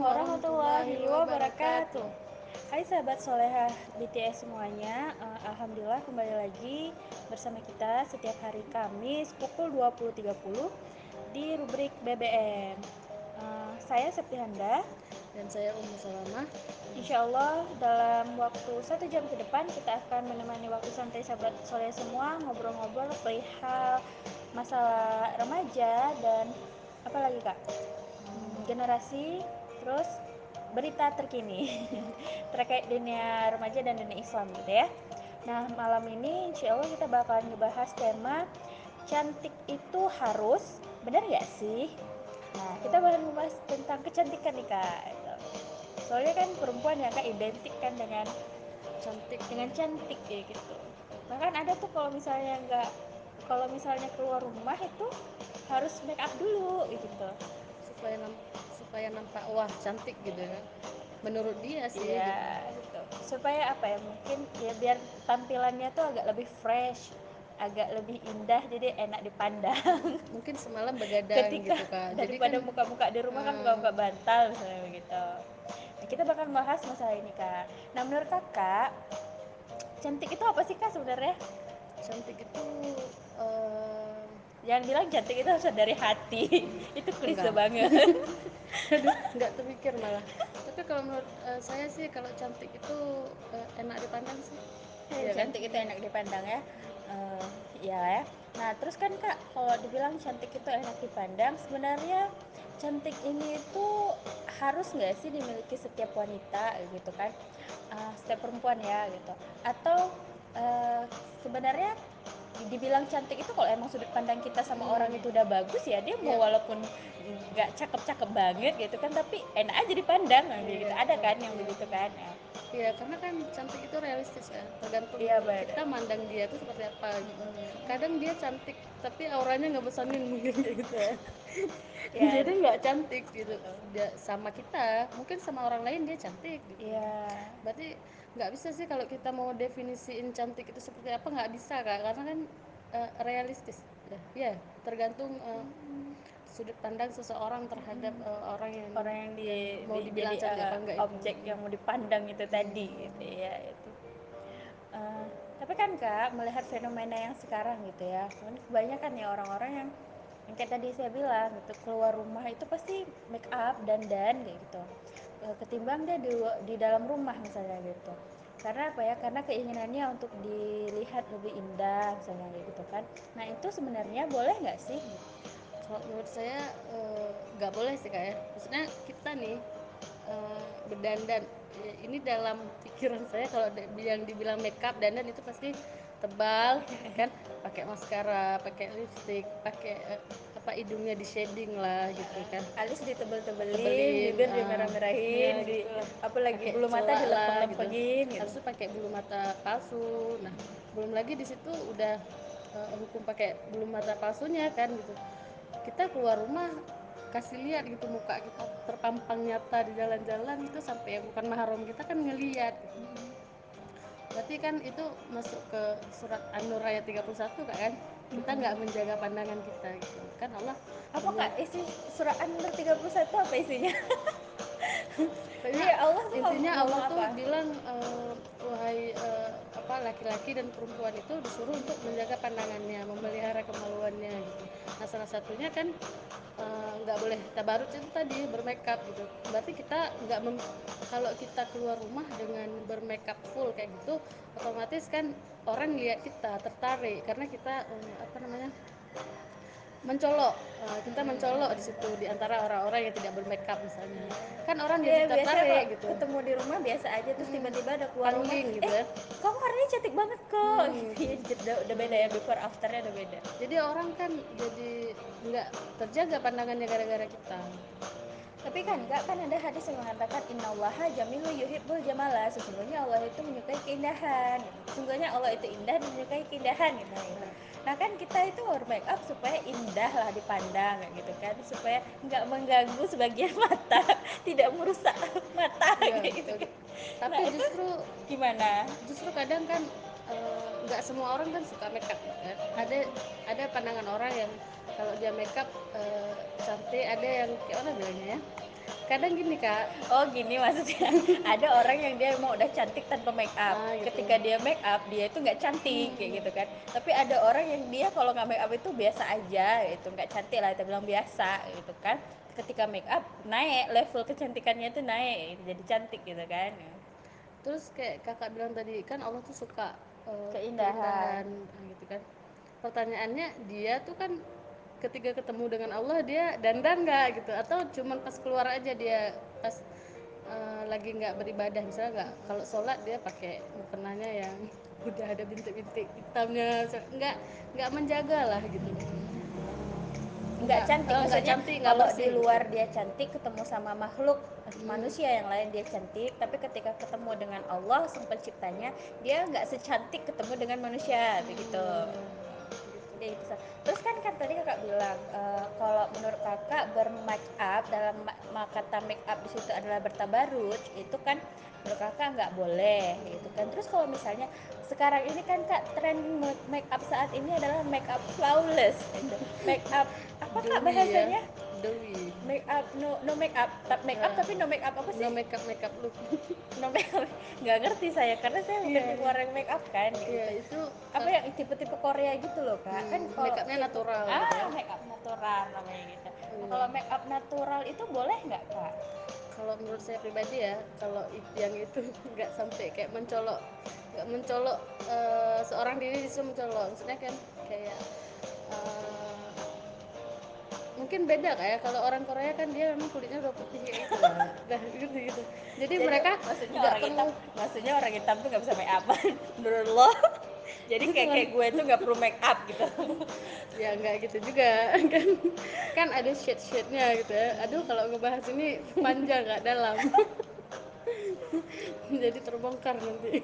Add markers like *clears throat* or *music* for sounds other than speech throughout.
warahmatullahi wabarakatuh. Hai sahabat solehah BTS semuanya, uh, Alhamdulillah kembali lagi bersama kita setiap hari Kamis pukul 20.30 di rubrik BBM. Uh, saya Septianda dan saya Ummu Salamah. Insya Allah dalam waktu satu jam ke depan kita akan menemani waktu santai sahabat soleh semua ngobrol-ngobrol perihal masalah remaja dan apa lagi kak hmm, generasi terus berita terkini *laughs* terkait dunia remaja dan dunia Islam gitu ya. Nah malam ini insya Allah kita bakalan ngebahas tema cantik itu harus benar gak sih? Nah kita bakal ngebahas tentang kecantikan nih kak. Soalnya kan perempuan ya kak identik kan dengan cantik dengan cantik ya gitu. Bahkan ada tuh kalau misalnya nggak kalau misalnya keluar rumah itu harus make up dulu gitu supaya nampak supaya nampak wah cantik gitu kan. Menurut dia sih iya gitu. supaya apa ya mungkin ya biar tampilannya tuh agak lebih fresh agak lebih indah jadi enak dipandang. *laughs* Mungkin semalam begadang ketika gitu kan daripada kan, muka-muka di rumah kan muka-muka bantal misalnya begitu. Nah, kita bakal bahas masalah ini kak. Nah menurut kakak cantik itu apa sih kak sebenarnya? Cantik itu uh, jangan bilang cantik itu harus dari hati. *laughs* Itu klise banget. *laughs* Aduh nggak terpikir malah. Tapi kalau menurut uh, saya sih kalau cantik itu uh, enak dipandang sih. Ya, cantik kan? itu enak dipandang ya. Uh, ya ya. Nah terus kan kak kalau dibilang cantik itu enak dipandang sebenarnya cantik ini itu harus nggak sih dimiliki setiap wanita gitu kan? Uh, setiap perempuan ya gitu. Atau uh, sebenarnya dibilang cantik itu kalau emang sudut pandang kita sama hmm. orang itu udah bagus ya dia mau yeah. walaupun nggak cakep-cakep banget gitu kan tapi enak aja dipandang yeah. gitu ada kan yang begitu kan ya. Iya, karena kan cantik itu realistis kan, tergantung iya, kita mandang dia itu seperti apa. Gitu. Kadang dia cantik, tapi auranya nggak bosanin mungkin *laughs* gitu ya. ya. Jadi nggak cantik gitu. Dia sama kita, mungkin sama orang lain dia cantik. Gitu. Iya. Berarti nggak bisa sih kalau kita mau definisiin cantik itu seperti apa nggak bisa kak, karena kan uh, realistis. Ya, tergantung uh, sudut pandang seseorang terhadap uh, orang yang orang yang, di, mau dibilang jadi, cantik uh, apa enggak objek itu. yang mau dipandang itu hmm. tadi gitu ya itu uh, tapi kan kak melihat fenomena yang sekarang gitu ya kan kebanyakan ya orang-orang yang yang kayak tadi saya bilang gitu keluar rumah itu pasti make up dan dan kayak gitu ketimbang dia di, di dalam rumah misalnya gitu. Karena apa ya? Karena keinginannya untuk dilihat lebih indah misalnya gitu kan. Nah itu sebenarnya boleh nggak sih? Kalau menurut saya eh, nggak boleh sih kak ya. Maksudnya kita nih uh, berdandan. Ya, ini dalam pikiran saya kalau yang dibilang makeup dandan itu pasti tebal kan? Pakai maskara pakai lipstick pakai uh, apa hidungnya di shading lah gitu kan alis ditebel-tebelin bibir uh, dimerah-merahin ya, gitu. di, apalagi bulu mata dilempeng-lempengin gitu. gitu. harus pakai bulu mata palsu nah belum lagi di situ udah uh, hukum pakai bulu mata palsunya kan gitu kita keluar rumah kasih lihat gitu muka kita terpampang nyata di jalan-jalan itu sampai yang bukan mahram kita kan ngeliat gitu. berarti kan itu masuk ke surat An-Nur ayat 31 kan kita nggak menjaga pandangan kita gitu. Kan Allah apa kak? Isi surat An-Nur 31 apa isinya? *laughs* Ya Allah intinya Allah tuh apa? bilang uh, wahai uh, laki-laki dan perempuan itu disuruh untuk menjaga pandangannya memelihara kemaluannya gitu. Nah salah satunya kan eh, nggak uh, boleh tabarut itu tadi bermakeup gitu. Berarti kita nggak kalau kita keluar rumah dengan bermakeup full kayak gitu otomatis kan orang lihat kita tertarik. Karena kita uh, apa namanya mencolok uh, kita mencolok di situ di antara orang-orang yang tidak bermakeup misalnya kan orang ya, jadi tertarik gitu ketemu di rumah biasa aja terus tiba tiba-tiba ada keluar rumah gitu eh ya. kamu hari ini cantik banget kok hmm. gitu. udah, udah beda ya before afternya udah beda jadi orang kan jadi nggak terjaga pandangannya gara-gara kita tapi kan enggak kan ada hadis yang mengatakan innallaha jamilu yuhibbul jamala. Sesungguhnya Allah itu menyukai keindahan. Sesungguhnya Allah itu indah dan menyukai keindahan gitu, gitu. nah kan kita itu make up supaya indah lah dipandang gitu kan. Supaya nggak mengganggu sebagian *laughs* mata tidak merusak *laughs* mata ya, gitu kan. tapi nah, justru gimana? justru kadang kan eh, nggak uh, semua orang kan suka makeup kan. Ada ada pandangan orang yang kalau dia makeup uh, cantik ada yang kayak mana bilangnya ya. Kadang gini kak. Oh gini maksudnya. *laughs* Ada orang yang dia emang udah cantik tanpa make up ah gitu. Ketika dia make up dia itu nggak cantik kayak gitu kan. Tapi ada orang yang dia kalau nggak make up itu biasa aja itu nggak cantik lah kita bilang biasa gitu kan. Ketika make up naik. Level kecantikannya itu naik. Jadi cantik gitu kan. Terus kayak kakak bilang tadi kan Allah tuh suka uh, keindahan. keindahan ah, gitu kan. Pertanyaannya dia tuh kan ketika ketemu dengan Allah dia dandan nggak gitu? Atau cuman pas keluar aja dia pas uh, lagi nggak beribadah misalnya nggak kalau sholat dia pakai mukenanya yang *laughs* udah ada bintik-bintik hitamnya nggak nggak menjaga lah gitu. Nggak cantik nggak maksudnya cantik kalau bersih. di luar dia cantik ketemu sama makhluk manusia yang lain dia cantik tapi ketika ketemu dengan Allah sang penciptanya dia nggak secantik ketemu dengan manusia begitu Ya, itu. terus kan kan tadi kakak bilang eh, kalau menurut kakak bermake up dalam ma- kata make up di situ adalah bertabaruj itu kan menurut kakak nggak boleh gitu kan. Terus kalau misalnya sekarang ini kan kak tren make up saat ini adalah make up flawless gitu. Make up apa kak dewi ya dewi. Make up no no make up tak make up Eh, tapi no make up apa no sih makeup makeup look. *laughs* No make up nggak ngerti saya karena saya bukan iya. tipe iya orang yang make up kan iya gitu itu apa yang tipe-tipe Korea gitu loh kak. Kan hmm, kalau makeupnya tipe natural gitu ah ya. make up natural namanya gitu. Nah Iya. kalau make up natural itu boleh nggak kak? Kalau menurut saya pribadi ya kalau yang itu *laughs* nggak sampai kayak mencolok nggak mencolok eh, seorang diri itu mencolok. Maksudnya kan kayak eh, mungkin beda kayak kalau orang Korea kan dia memang kulitnya udah putih kayak gitu. *laughs* Nah gitu gitu. Jadi, jadi mereka maksudnya orang hitam perlu maksudnya orang hitam tuh nggak bisa make up *laughs* menurut lo? Jadi kayak kayak gue tuh nggak perlu make up gitu. *laughs* Ya nggak gitu juga. Kan kan ada shade shade nya gitu ya. Aduh kalau ngebahas ini panjang nggak dalam. Jadi terbongkar nanti.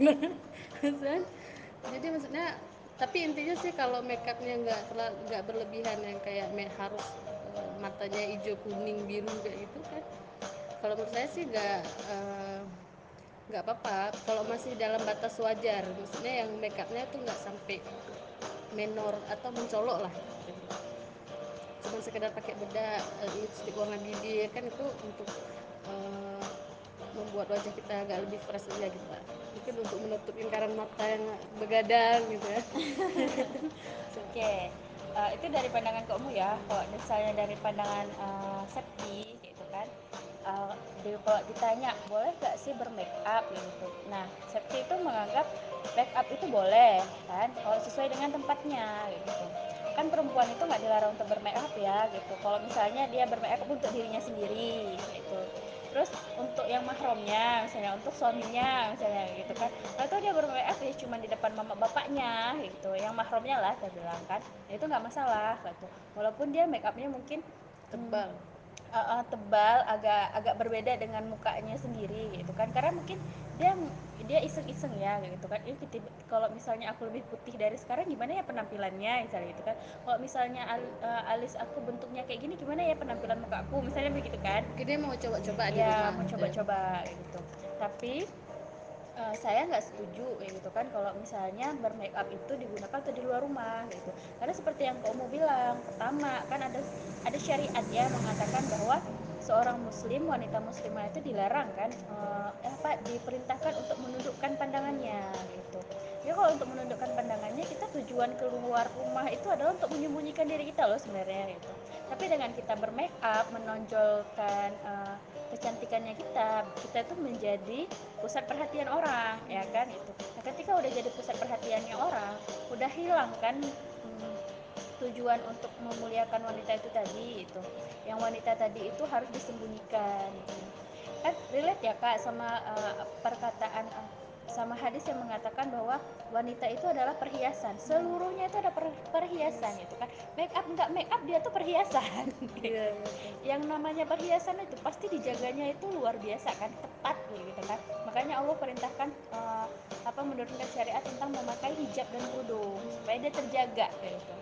Jadi maksudnya tapi intinya sih kalau makeupnya nggak nggak berlebihan yang kayak harus matanya hijau kuning biru kayak gitu kan. Kalau menurut saya sih nggak eh, nggak apa-apa. Kalau masih dalam batas wajar maksudnya yang makeupnya tuh nggak sampai menor atau mencolok lah. Cuma sekedar pakai bedak eh, lipstick warna bibir kan itu untuk eh, membuat wajah kita agak lebih fresh aja gitu lah mungkin untuk menutup lingkaran mata yang begadang gitu ya. *laughs* Oke, eh, itu dari pandangan kamu ya. Kalau misalnya dari pandangan eh, Septi, gitu kan. di- kalau ditanya boleh gak sih bermake up gitu. Nah, Septi itu menganggap make up itu boleh kan, kalau sesuai dengan tempatnya gitu. Kan perempuan itu nggak dilarang untuk bermake up ya gitu. Kalau misalnya dia bermake up untuk dirinya sendiri gitu. Terus untuk yang mahramnya, misalnya untuk suaminya, misalnya gitu kan. Atau dia bermake up ya cuma di depan mama bapaknya gitu. Yang mahramnya lah saya bilang kan. Ya, itu nggak masalah gitu. Walaupun dia make upnya mungkin hmm, tebal uh, uh, tebal agak agak berbeda dengan mukanya sendiri gitu kan karena mungkin dia dia iseng-iseng ya gitu kan. Ini kalau misalnya aku lebih putih dari sekarang gimana ya penampilannya? Misalnya gitu kan. Kalau misalnya al, uh, alis aku bentuknya kayak gini gimana ya penampilan muka aku? Misalnya begitu kan. Dia mau coba-coba ya mau gitu. ya coba-coba gitu. Tapi uh, saya nggak setuju kayak gitu kan. Kalau misalnya bermake up itu digunakan atau di luar rumah gitu. Karena seperti yang kamu bilang pertama kan ada ada syariat ya mengatakan bahwa seorang muslim wanita muslimah itu dilarang kan uh, apa diperintahkan untuk menundukkan pandangannya gitu. Ya kalau untuk menundukkan pandangannya kita tujuan keluar rumah itu adalah untuk menyembunyikan diri kita loh sebenarnya gitu. Tapi dengan kita bermake up menonjolkan uh, kecantikannya kita kita itu menjadi pusat perhatian orang ya kan itu nah ketika udah jadi pusat perhatiannya orang udah hilang kan tujuan untuk memuliakan wanita itu tadi itu yang wanita tadi itu harus disembunyikan. Kan relate ya kak sama uh, perkataan uh, sama hadis yang mengatakan bahwa wanita itu adalah perhiasan. Seluruhnya itu ada per, perhiasan yes. itu kan. Make up nggak make up dia tuh perhiasan. Iya *laughs* iya betul. yang namanya perhiasan itu pasti dijaganya itu luar biasa kan ketat gitu kan. Makanya Allah perintahkan uh, apa menurunkan syariat tentang memakai hijab dan kerudung supaya dia terjaga gitu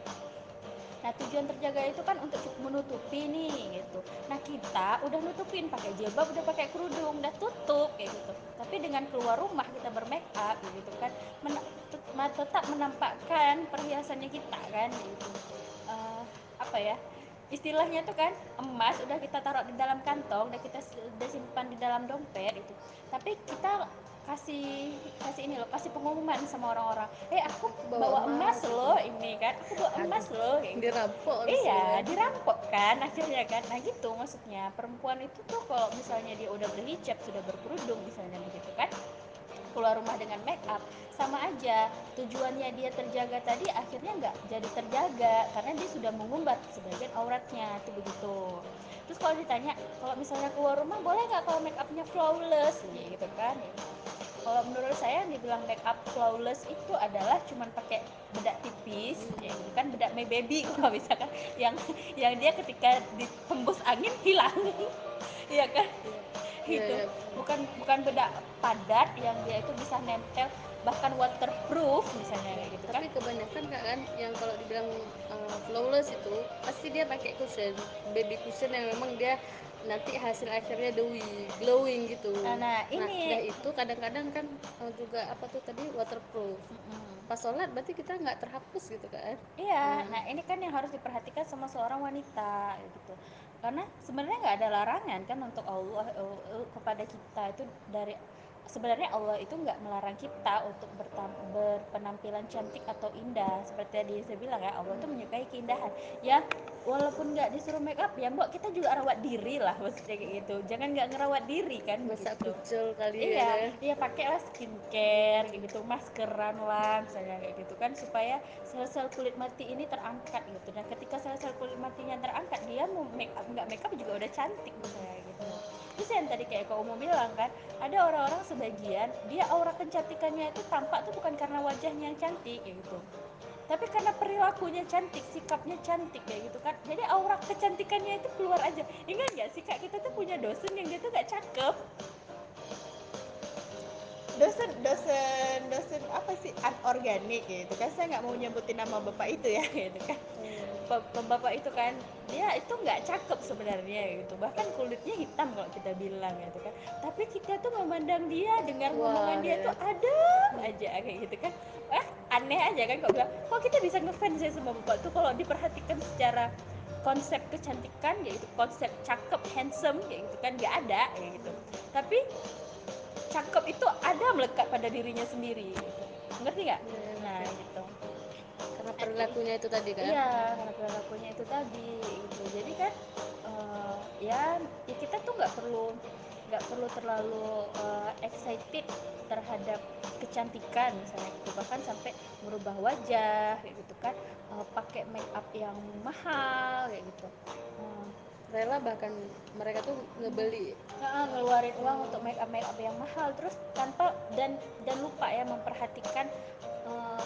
Nah tujuan terjaga itu kan untuk menutupi nih gitu. Nah kita udah nutupin pakai jilbab, udah pakai kerudung, udah tutup kayak gitu. Tapi dengan keluar rumah kita bermake up gitu kan, men tetap menampakkan perhiasannya kita kan gitu. Uh, apa ya? istilahnya tuh kan emas udah kita taruh di dalam kantong udah kita udah simpan di dalam dompet itu tapi kita kasih kasih ini loh kasih pengumuman sama orang-orang. Eh aku, aku bawa, emas, gitu. loh ini kan. Aku bawa emas loh gitu. dirampok iya dirampok kan akhirnya kan. Nah gitu maksudnya. Perempuan itu tuh kalau misalnya dia udah berhijab sudah berkerudung misalnya begitu kan. Keluar rumah dengan make up sama aja. Tujuannya dia terjaga tadi akhirnya nggak jadi terjaga. Karena dia sudah mengumbar sebagian auratnya itu begitu. Terus kalau ditanya kalau misalnya keluar rumah boleh nggak kalau make upnya flawless gitu kan kalau menurut saya yang dibilang make up flawless itu adalah cuman pakai bedak tipis hmm. ya kan bedak my baby *laughs* kalau misalkan yang yang dia ketika ditembus angin hilang *laughs* iya kan yeah. gitu yeah, yeah. bukan bukan bedak padat yang dia itu bisa nempel bahkan waterproof misalnya kayak gitu tapi kan kebanyakan kak kan yang kalau dibilang uh, flawless itu pasti dia pakai cushion baby cushion yang memang dia nanti hasil akhirnya dewy glowing gitu. Nah, nah ini. nah itu kadang-kadang kan uh, juga apa tuh tadi waterproof. Mm -hmm. pas sholat berarti kita nggak terhapus gitu kan? Iya nah. nah ini kan yang harus diperhatikan sama seorang wanita gitu. Karena sebenarnya nggak ada larangan kan untuk Allah uh, kepada kita itu dari sebenarnya Allah itu nggak melarang kita untuk berpenampilan cantik atau indah. Seperti yang saya bilang ya Allah itu menyukai keindahan. Ya walaupun nggak disuruh make up ya mbok kita juga rawat diri lah maksudnya kayak gitu. Jangan nggak ngerawat diri kan masa gitu. kucel kali iya ya. Iya pakailah skincare kayak gitu maskeran lah misalnya kayak gitu kan supaya sel-sel kulit mati ini terangkat gitu. Dan ketika sel-sel kulit matinya terangkat dia mau make up nggak make up juga udah cantik misalnya gitu terus yang tadi kayak kau mau bilang kan ada orang-orang sebagian dia aura kecantikannya itu tampak tuh bukan karena wajahnya yang cantik kayak gitu. Tapi karena perilakunya cantik sikapnya cantik kayak gitu kan. Jadi aura kecantikannya itu keluar aja. Ingat nggak sih kak? Kita tuh punya dosen yang dia tuh gak cakep dosen dosen dosen apa sih? Anorganik gitu kan. Saya nggak mau nyebutin nama bapak itu ya *laughs* gitu kan. Bapak itu kan dia itu nggak cakep sebenarnya gitu. Bahkan kulitnya hitam kalau kita bilang gitu kan. Tapi kita tuh memandang dia dengar ngomongan dia ya. tuh ada aja kayak gitu kan. Eh aneh aja kan kok bilang. Kok kita bisa ngefans ya sama bapak tuh kalau diperhatikan secara konsep kecantikan yaitu konsep cakep handsome kayak gitu kan. Nggak ada kayak gitu. Tapi cakep itu ada melekat pada dirinya sendiri. Gitu. ngerti nggak? Nah gitu. Karena perilakunya itu tadi kan? Iya karena perilakunya itu tadi gitu. Jadi kan uh, ya ya kita tuh nggak perlu nggak perlu terlalu uh, excited terhadap kecantikan misalnya gitu. Bahkan sampai merubah wajah kayak gitu kan. Uh, pakai make up yang mahal kayak gitu. Uh, rela bahkan mereka tuh ngebeli. Nah, ngeluarin uang untuk make up make up yang mahal. Terus tanpa dan dan lupa ya memperhatikan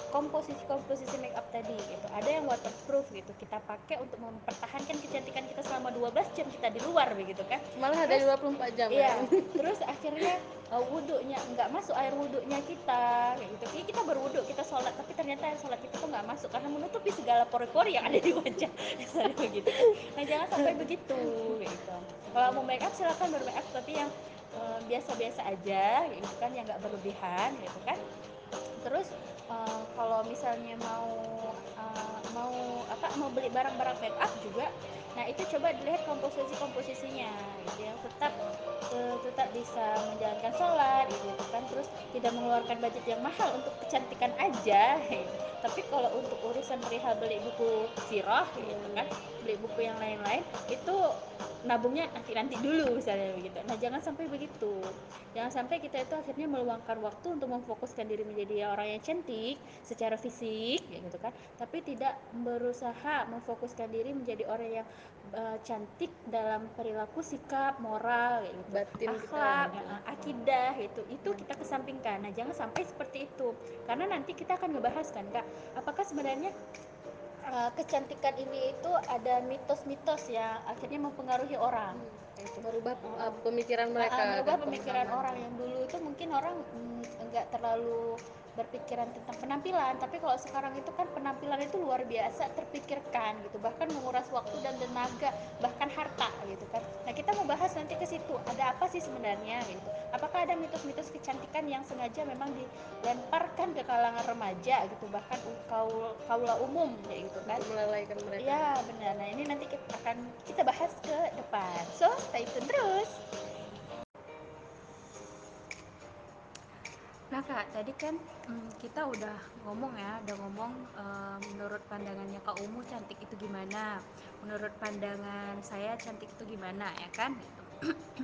komposisi komposisi make up tadi gitu. Ada yang waterproof gitu kita pakai untuk mempertahankan kecantikan kita selama 12 jam kita di luar begitu kan. Malah ada terus, 24 jam iya kan? *laughs* terus akhirnya uh, wudhunya nggak masuk air wudhunya kita kayak gitu. Jadi kita berwudhu kita sholat tapi ternyata air sholat kita tuh nggak masuk karena menutupi segala pori-pori yang ada di wajah. *laughs* Misalnya begitu nah jangan sampai begitu gitu. Kalau mau make up silahkan bermake up tapi yang uh, biasa-biasa aja gitu kan yang nggak berlebihan gitu kan. Terus uh, kalau misalnya mau uh, mau apa mau beli barang-barang make up juga nah itu coba dilihat komposisi komposisinya gitu yang tetap uh, tetap bisa menjalankan sholat gitu kan. Terus tidak mengeluarkan budget yang mahal untuk kecantikan aja. Gitu. *laughs* tapi kalau untuk urusan perihal beli buku sirah gitu kan beli buku yang lain-lain itu nabungnya nanti nanti dulu misalnya begitu. Nah jangan sampai begitu. Jangan sampai kita itu akhirnya meluangkan waktu untuk memfokuskan diri menjadi orang yang cantik secara fisik gitu kan. Tapi tidak berusaha memfokuskan diri menjadi orang yang uh, cantik dalam perilaku sikap moral ya gitu. Batin akhlak kita, uh, akidah itu itu kita kesampingkan. Nah jangan sampai seperti itu. Karena nanti kita akan ngebahas kan kak apakah sebenarnya uh, kecantikan ini itu ada mitos-mitos yang akhirnya mempengaruhi orang? Hmm. itu merubah uh, pemikiran mereka merubah pemikiran orang yang dulu itu mungkin orang enggak mm, terlalu berpikiran tentang penampilan tapi kalau sekarang itu kan penampilan itu luar biasa terpikirkan gitu bahkan menguras waktu dan tenaga bahkan harta gitu kan. Nah kita mau bahas nanti ke situ ada apa sih sebenarnya gitu? Apakah ada mitos-mitos kecantikan yang sengaja memang dilemparkan ke kalangan remaja gitu bahkan kaula kaula umum kayak gitu kan? Melalaikan mereka. Ya benar. Nah ini nanti kita akan kita bahas ke depan. So, stay tune terus. Nah kak, tadi kan mm, kita udah ngomong ya, udah ngomong menurut pandangannya Kak Umu cantik itu gimana, menurut pandangan saya cantik itu gimana ya kan? *clears throat* Gitu.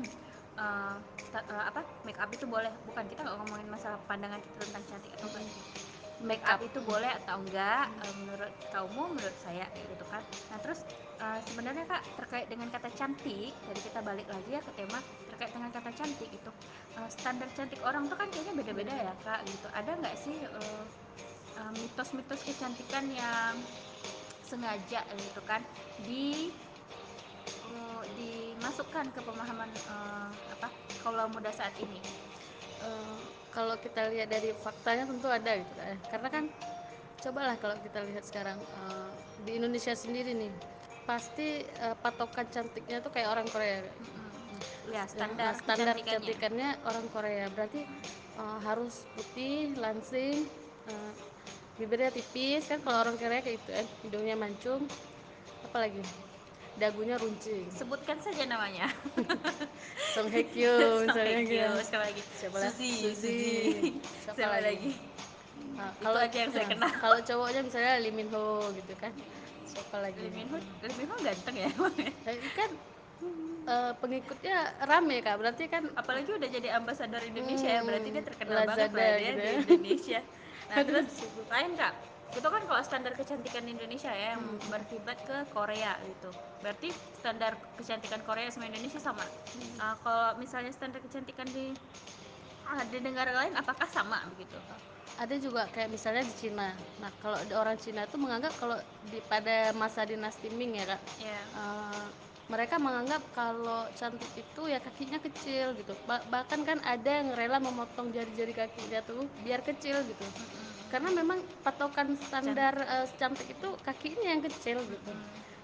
Eh, apa make up itu boleh bukan kita nggak ngomongin masalah pandangan kita tentang cantik atau enggak. Make up itu boleh atau enggak eh, menurut kamu menurut saya gitu kan. Nah terus eh, sebenarnya kak terkait dengan kata cantik tadi kita balik lagi ya ke tema terkait dengan kata cantik itu eh, standar cantik orang tuh kan kayaknya beda-beda ya kak gitu. Ada nggak sih eh, eh, mitos-mitos kecantikan yang sengaja gitu kan di eh, dimasukkan ke pemahaman eh, apa kaula muda saat ini? Eh, kalau kita lihat dari faktanya tentu ada gitu ya. karena kan cobalah kalau kita lihat sekarang eh, di Indonesia sendiri nih pasti eh, patokan cantiknya tuh kayak orang Korea. Ya Ya, standar eh, standar kecantikannya. kecantikannya orang Korea. Berarti eh, harus putih langsing eh, bibirnya tipis kan kalau orang Korea kayak gitu kan hidungnya mancung apalagi dagunya runcing. Sebutkan saja namanya. *laughs* Song Hye Kyo Song Hye Kyo siapa lagi? Siapa Suzy Suzy. Siapa, siapa lagi? lagi? Ah, itu kalau aja yang saya ah, kenal. kalau cowoknya misalnya Lee Min Ho gitu kan. Siapa lagi? Lee Min Ho Lee Min Ho ganteng ya. *laughs* Kan eh, pengikutnya rame kak. Berarti kan apalagi udah jadi ambasador Indonesia ya. Berarti dia hmm, terkenal banget Lazada lah dia gitu di ya. Indonesia. *laughs* Nah terus lain kak itu kan kalau standar kecantikan Indonesia ya yang Hmm, berkiblat ke Korea gitu. Berarti standar kecantikan Korea sama Indonesia sama. Ah, kalau misalnya standar kecantikan di ah, di negara lain apakah sama begitu? Ada juga kayak misalnya di Cina. Nah kalau orang Cina tuh menganggap kalau di pada masa dinasti Ming ya kak. Ya eh, mereka menganggap kalau cantik itu ya kakinya kecil gitu. Ba- bahkan kan ada yang rela memotong jari-jari kakinya tuh biar kecil gitu karena memang patokan standar eh, cantik itu kakinya yang kecil gitu.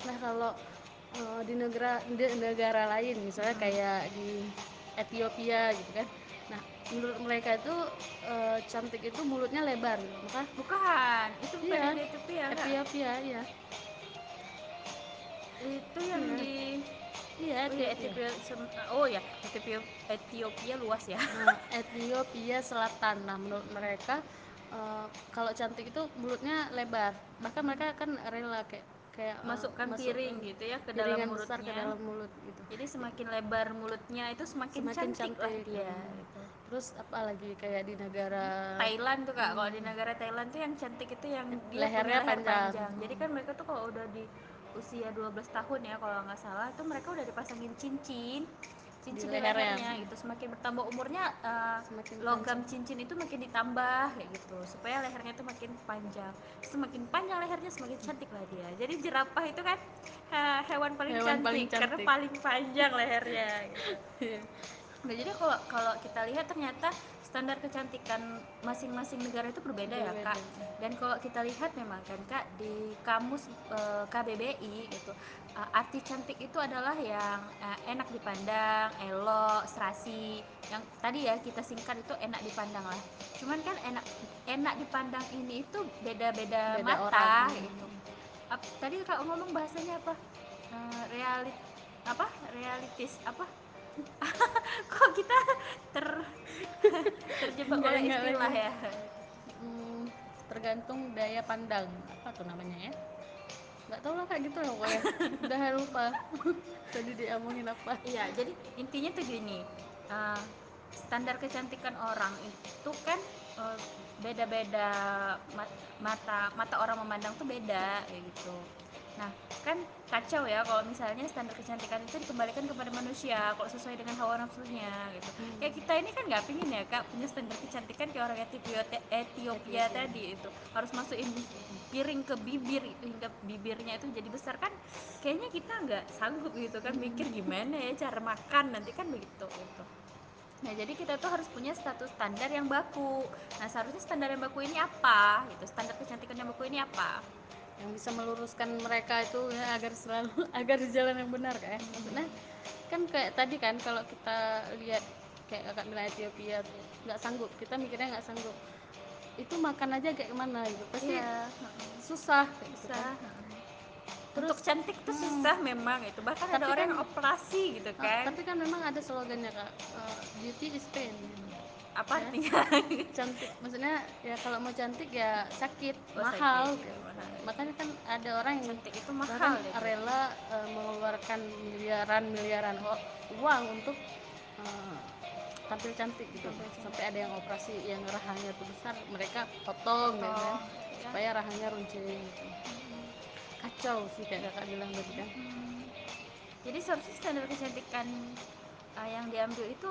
Nah kalau eh, di negara di negara lain misalnya kayak di Ethiopia gitu kan. Nah menurut mereka itu eh, cantik itu mulutnya lebar gitu maka bukan itu bukan iya. Di Ethiopia Ethiopia iya. Itu yang iya. di iya oh ya Ethiopia. Ethiopia sem- oh ya Ethiopia Ethiopia luas ya. Nah, Ethiopia Selatan. Nah, menurut mereka eh, kalau cantik itu mulutnya lebar. Bahkan mereka kan rela kayak kayak eh, masukkan masuk piring gitu ya ke dalam besar ke mulutnya dalam mulut gitu. jadi semakin lebar mulutnya itu semakin, Semakin cantik, lah cantik. dia eh. gitu. Terus apalagi kayak di negara Thailand tuh kak kalau di negara Thailand tuh yang cantik itu yang dia lehernya leher panjang. panjang jadi kan mereka tuh kalau udah di usia 12 tahun ya kalau nggak salah itu mereka udah dipasangin cincin cincin di, lehernya. lehernya gitu semakin bertambah umurnya eh, Semakin logam cincin itu makin ditambah kayak gitu supaya lehernya itu makin panjang semakin panjang lehernya semakin cantik lah dia jadi jerapah itu kan eh, hewan paling Hewan cantik, paling karena cantik. paling panjang lehernya gitu. *laughs* Nah, jadi kalau kalau kita lihat ternyata standar kecantikan masing-masing negara itu berbeda, ya kak. Dan kalau kita lihat memang kan kak di kamus eh, KBBI gitu eh, arti cantik itu adalah yang eh, enak dipandang, elok, serasi. Yang tadi ya kita singkat itu enak dipandang lah. Cuman kan enak enak dipandang ini itu beda-beda Beda mata orang. gitu. Ap- tadi kak ngomong bahasanya apa? Eh, realit apa? Realitis apa? *laughs* kok kita ter terjebak oleh istilah ya? Hmm, tergantung daya pandang. Apa tuh namanya ya? Nggak tahu lah kayak gitu lah pokoknya. *laughs* Udah lupa. *laughs* Tadi diomongin apa? Iya jadi intinya tuh gini eh, standar kecantikan orang itu kan eh, beda-beda ma- mata mata orang memandang tuh beda kayak gitu nah kan kacau ya kalau misalnya standar kecantikan itu dikembalikan kepada manusia kalau sesuai dengan hawa nafsunya gitu ya kita ini kan nggak pingin ya kak punya standar kecantikan kayak orang Ethiopia, Ethiopia tadi itu harus masukin piring ke bibir hingga bibirnya itu jadi besar kan kayaknya kita nggak sanggup gitu kan mikir gimana ya cara makan nanti kan begitu gitu Nah, jadi kita tuh harus punya status standar yang baku. Nah, seharusnya standar yang baku ini apa? Gitu. Standar kecantikan yang baku ini apa? Yang bisa meluruskan mereka itu ya agar selalu *laughs* agar di jalan yang benar kayak. Maksudnya kan kayak tadi kan kalau kita lihat kayak kakak bilang Ethiopia nggak sanggup. Kita mikirnya nggak sanggup. Itu makan aja kayak gimana gitu. Pasti Iya, susah kayak gitu kan. Bisa. untuk terus cantik tuh susah memang itu. Bahkan ada Tapi orang kan- yang operasi gitu eh, kan. tapi kan memang ada slogannya kak. Eh, beauty is pain. Apa ya. artinya? *laughs* Cantik. Maksudnya ya kalau mau cantik ya sakit. Oh, mahal sakit, gitu. Makanya kan ada orang yang cantik itu mahal ya rela eh, mengeluarkan miliaran miliaran uang untuk eh, tampil cantik gitu. Tampil cantik. sampai ada yang operasi yang rahangnya tuh besar mereka potong kan. Potong, ya. supaya rahangnya runcing gitu. Kacau sih kayak kakak bilang tadi kan. Hmm. jadi seharusnya standar kecantikan uh, yang diambil itu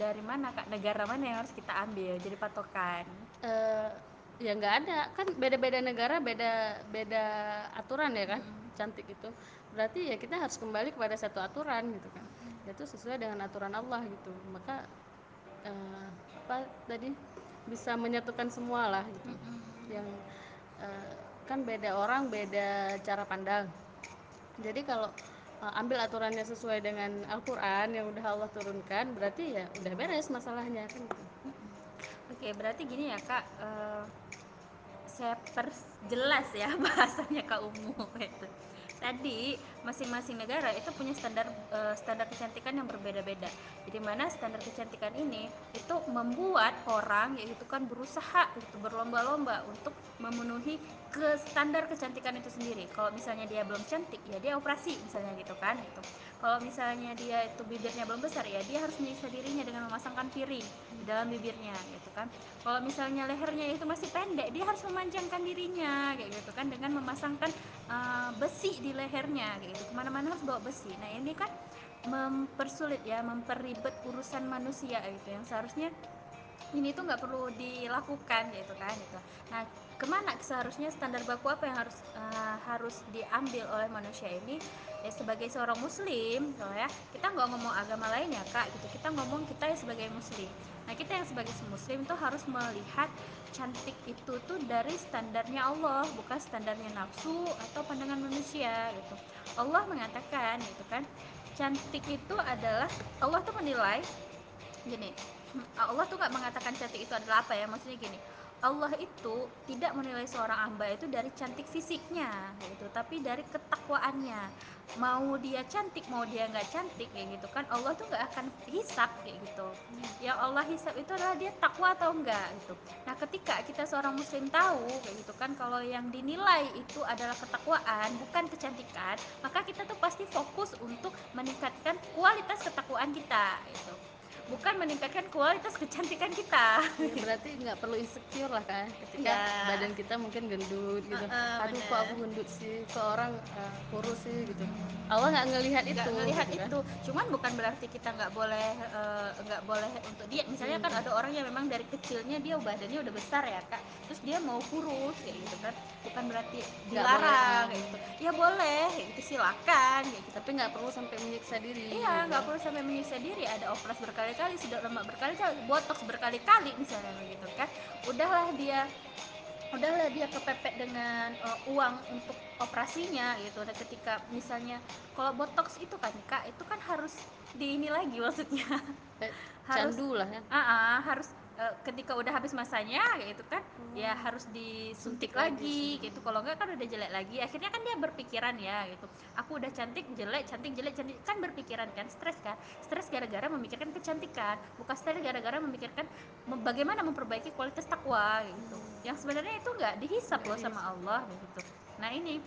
dari mana kak? Negara mana yang harus kita ambil? Jadi patokan. Eh, ya nggak ada. Kan beda-beda negara beda beda aturan ya kan? Cantik itu berarti ya kita harus kembali kepada satu aturan gitu kan. Yaitu sesuai dengan aturan Allah gitu. Maka eh, apa tadi? Bisa menyatukan semua lah gitu. Yang eh, kan beda orang beda cara pandang. Jadi kalau eh, ambil aturannya sesuai dengan Al-Quran yang udah Allah turunkan berarti ya udah beres masalahnya kan gitu. Oke berarti gini ya kak. Uh, saya perjelas ya *laughs* bahasanya kak Umu itu tadi masing-masing negara itu punya standar uh, standar kecantikan yang berbeda-beda. Jadi mana standar kecantikan ini itu membuat orang yaitu kan berusaha untuk berlomba-lomba untuk memenuhi ke standar kecantikan itu sendiri. Kalau misalnya dia belum cantik ya dia operasi misalnya gitu kan gitu. Kalau misalnya dia itu bibirnya belum besar ya dia harus menyiksa dirinya dengan memasangkan piring di dalam bibirnya gitu kan. Kalau misalnya lehernya itu masih pendek dia harus memanjangkan dirinya kayak gitu kan dengan memasangkan uh, besi di lehernya kayak gitu. Ke mana-mana harus bawa besi. Nah ini kan mempersulit ya memperribet urusan manusia gitu yang seharusnya ini tuh nggak perlu dilakukan gitu kan gitu. Nah ke mana seharusnya standar baku apa yang harus uh, harus diambil oleh manusia ini? Ya sebagai seorang muslim gitu ya kita nggak ngomong agama lain ya kak gitu. Kita ngomong kita ya sebagai muslim. Nah kita yang sebagai muslim tuh harus melihat cantik itu tuh dari standarnya Allah bukan standarnya nafsu atau pandangan manusia gitu Allah mengatakan gitu kan? Cantik itu adalah Allah tuh menilai gini Allah tuh nggak mengatakan cantik itu adalah apa ya? Maksudnya gini Allah itu tidak menilai seorang hamba itu dari cantik fisiknya gitu tapi dari ketakwaannya. Mau dia cantik mau dia nggak cantik kayak gitu kan Allah tuh nggak akan hisap kayak gitu. Yang Allah hisap itu adalah dia takwa atau enggak gitu. Nah ketika kita seorang muslim tahu kayak gitu kan kalau yang dinilai itu adalah ketakwaan bukan kecantikan maka kita tuh pasti fokus untuk meningkatkan kualitas ketakwaan kita gitu bukan meningkatkan kualitas kecantikan kita Ya, berarti nggak perlu insecure lah kan ketika Ya. badan kita mungkin gendut gitu. Heeh, Aduh bener. kok aku gendut sih, kok orang uh, kurus sih gitu. Allah nggak ngelihat itu. nggak ngelihat gitu kan. itu cuman bukan berarti kita nggak boleh eh, nggak boleh untuk diet misalnya kan ada orang yang memang dari kecilnya dia badannya udah besar ya kak terus dia mau kurus kayak gitu kan bukan berarti dilarang kayak gitu ya boleh kayak gitu silakan kayak gitu Tapi nggak perlu sampai menyiksa diri. Iya, gitu. nggak perlu sampai menyiksa diri. Ada operasi berkali-kali, sedot lemak berkali-kali, botox berkali-kali misalnya begitu kan. Udahlah dia udahlah dia kepepet dengan uh, uang untuk operasinya gitu. Dan ketika misalnya kalau botox itu kan Kak, itu kan harus di ini lagi maksudnya. Kayak harus candu lah ya. Ah, ah, harus eh, ketika udah habis masanya gitu kan ya harus disuntik Suntik lagi lagi gitu. Kalau enggak kan udah jelek lagi. Akhirnya kan dia berpikiran ya gitu. Aku udah cantik jelek cantik jelek cantik. Kan berpikiran kan stres kan? Stres gara-gara memikirkan kecantikan bukan stres gara-gara memikirkan mem- bagaimana memperbaiki kualitas takwa gitu. Yang sebenarnya itu nggak dihisap loh sama Allah gitu. Nah ini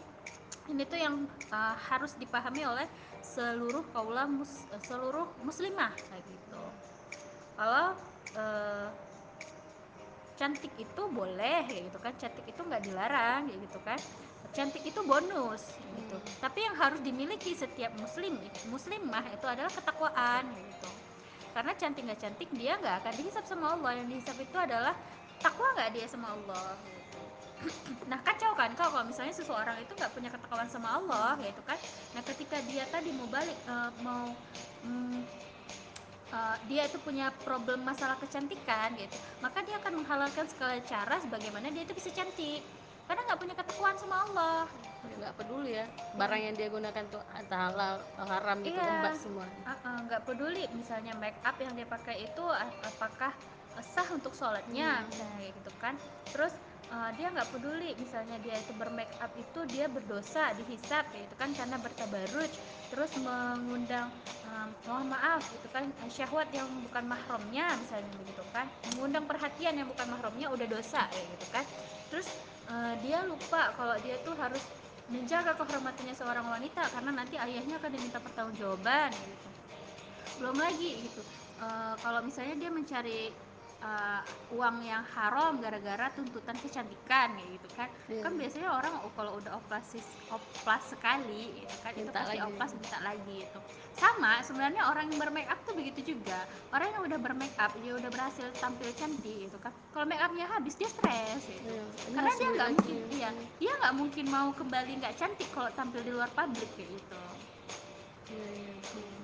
ini tuh yang uh, harus dipahami oleh seluruh kaula mus- uh, seluruh muslimah kayak gitu. Kalau uh, cantik itu boleh kayak gitu kan. Cantik itu nggak dilarang kayak gitu kan. Cantik itu bonus gitu. Tapi yang harus dimiliki setiap muslim muslimah itu adalah ketakwaan gitu. Karena cantik nggak cantik dia nggak akan dihisap sama Allah. Yang dihisap itu adalah takwa nggak dia sama Allah gitu. *clears throat* Nah kacau kan kau kalau misalnya seseorang itu nggak punya ketakwaan sama Allah gitu kan. Nah ketika dia tadi mau balik eh, mau mm, eh, dia itu punya problem masalah kecantikan gitu. Maka dia akan menghalalkan segala cara sebagaimana dia itu bisa cantik. Karena nggak punya ketakwaan sama Allah. Ya, nggak peduli ya. Barang yang dia gunakan tuh entah halal atau haram itu iya. embas semua. Nggak peduli. Misalnya make up yang dia pakai itu apakah sah untuk sholatnya? Misalnya kayak gitu kan. Terus uh, dia nggak peduli misalnya dia itu bermake up itu dia berdosa dihisap gitu kan karena bertabaruj terus mengundang um, mohon maaf gitu kan syahwat yang bukan mahramnya misalnya begitu kan mengundang perhatian yang bukan mahramnya udah dosa ya gitu kan. Terus uh, dia lupa kalau dia tuh harus menjaga kehormatannya seorang wanita karena nanti ayahnya akan diminta pertanggungjawaban gitu. Belum lagi gitu. Uh, kalau misalnya dia mencari uh, uang yang haram gara-gara tuntutan kecantikan kayak gitu kan. Iya. kan biasanya orang oh, kalau udah oplasis oplas sekali gitu kan itu Minta pasti lagi. oplas minta lagi itu sama sebenarnya orang yang bermake up tuh begitu juga. Orang yang udah bermake up dia udah berhasil tampil cantik gitu kan. Kalau make upnya habis dia stres gitu. Ini karena dia nggak mungkin iya dia nggak mungkin mau kembali nggak cantik kalau tampil di luar publik kayak gitu. Iya, iya, iya.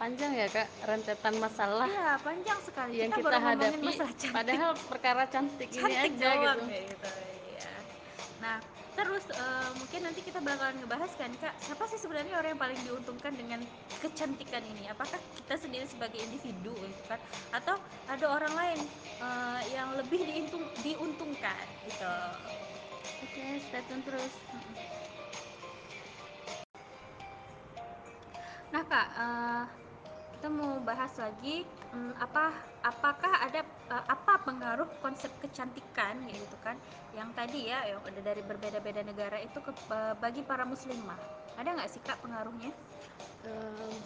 Panjang ya kak rentetan masalah iya panjang sekali. yang kita, kita, hadapi. Padahal perkara cantik, ini cantik aja doang gitu. kayak gitu ya nah terus uh, mungkin nanti kita bakalan ngebahas kan kak siapa sih sebenarnya orang yang paling diuntungkan dengan kecantikan ini? Apakah kita sendiri sebagai individu gitu kan? Atau ada orang lain uh, yang lebih diuntung, diuntungkan gitu? Oke, stay tune terus. nah kak uh, kita mau bahas lagi um, apa apakah ada uh, apa pengaruh konsep kecantikan gitu kan yang tadi ya yang ada dari berbeda-beda negara itu ke, uh, bagi para muslimah ada nggak sih kak pengaruhnya Em,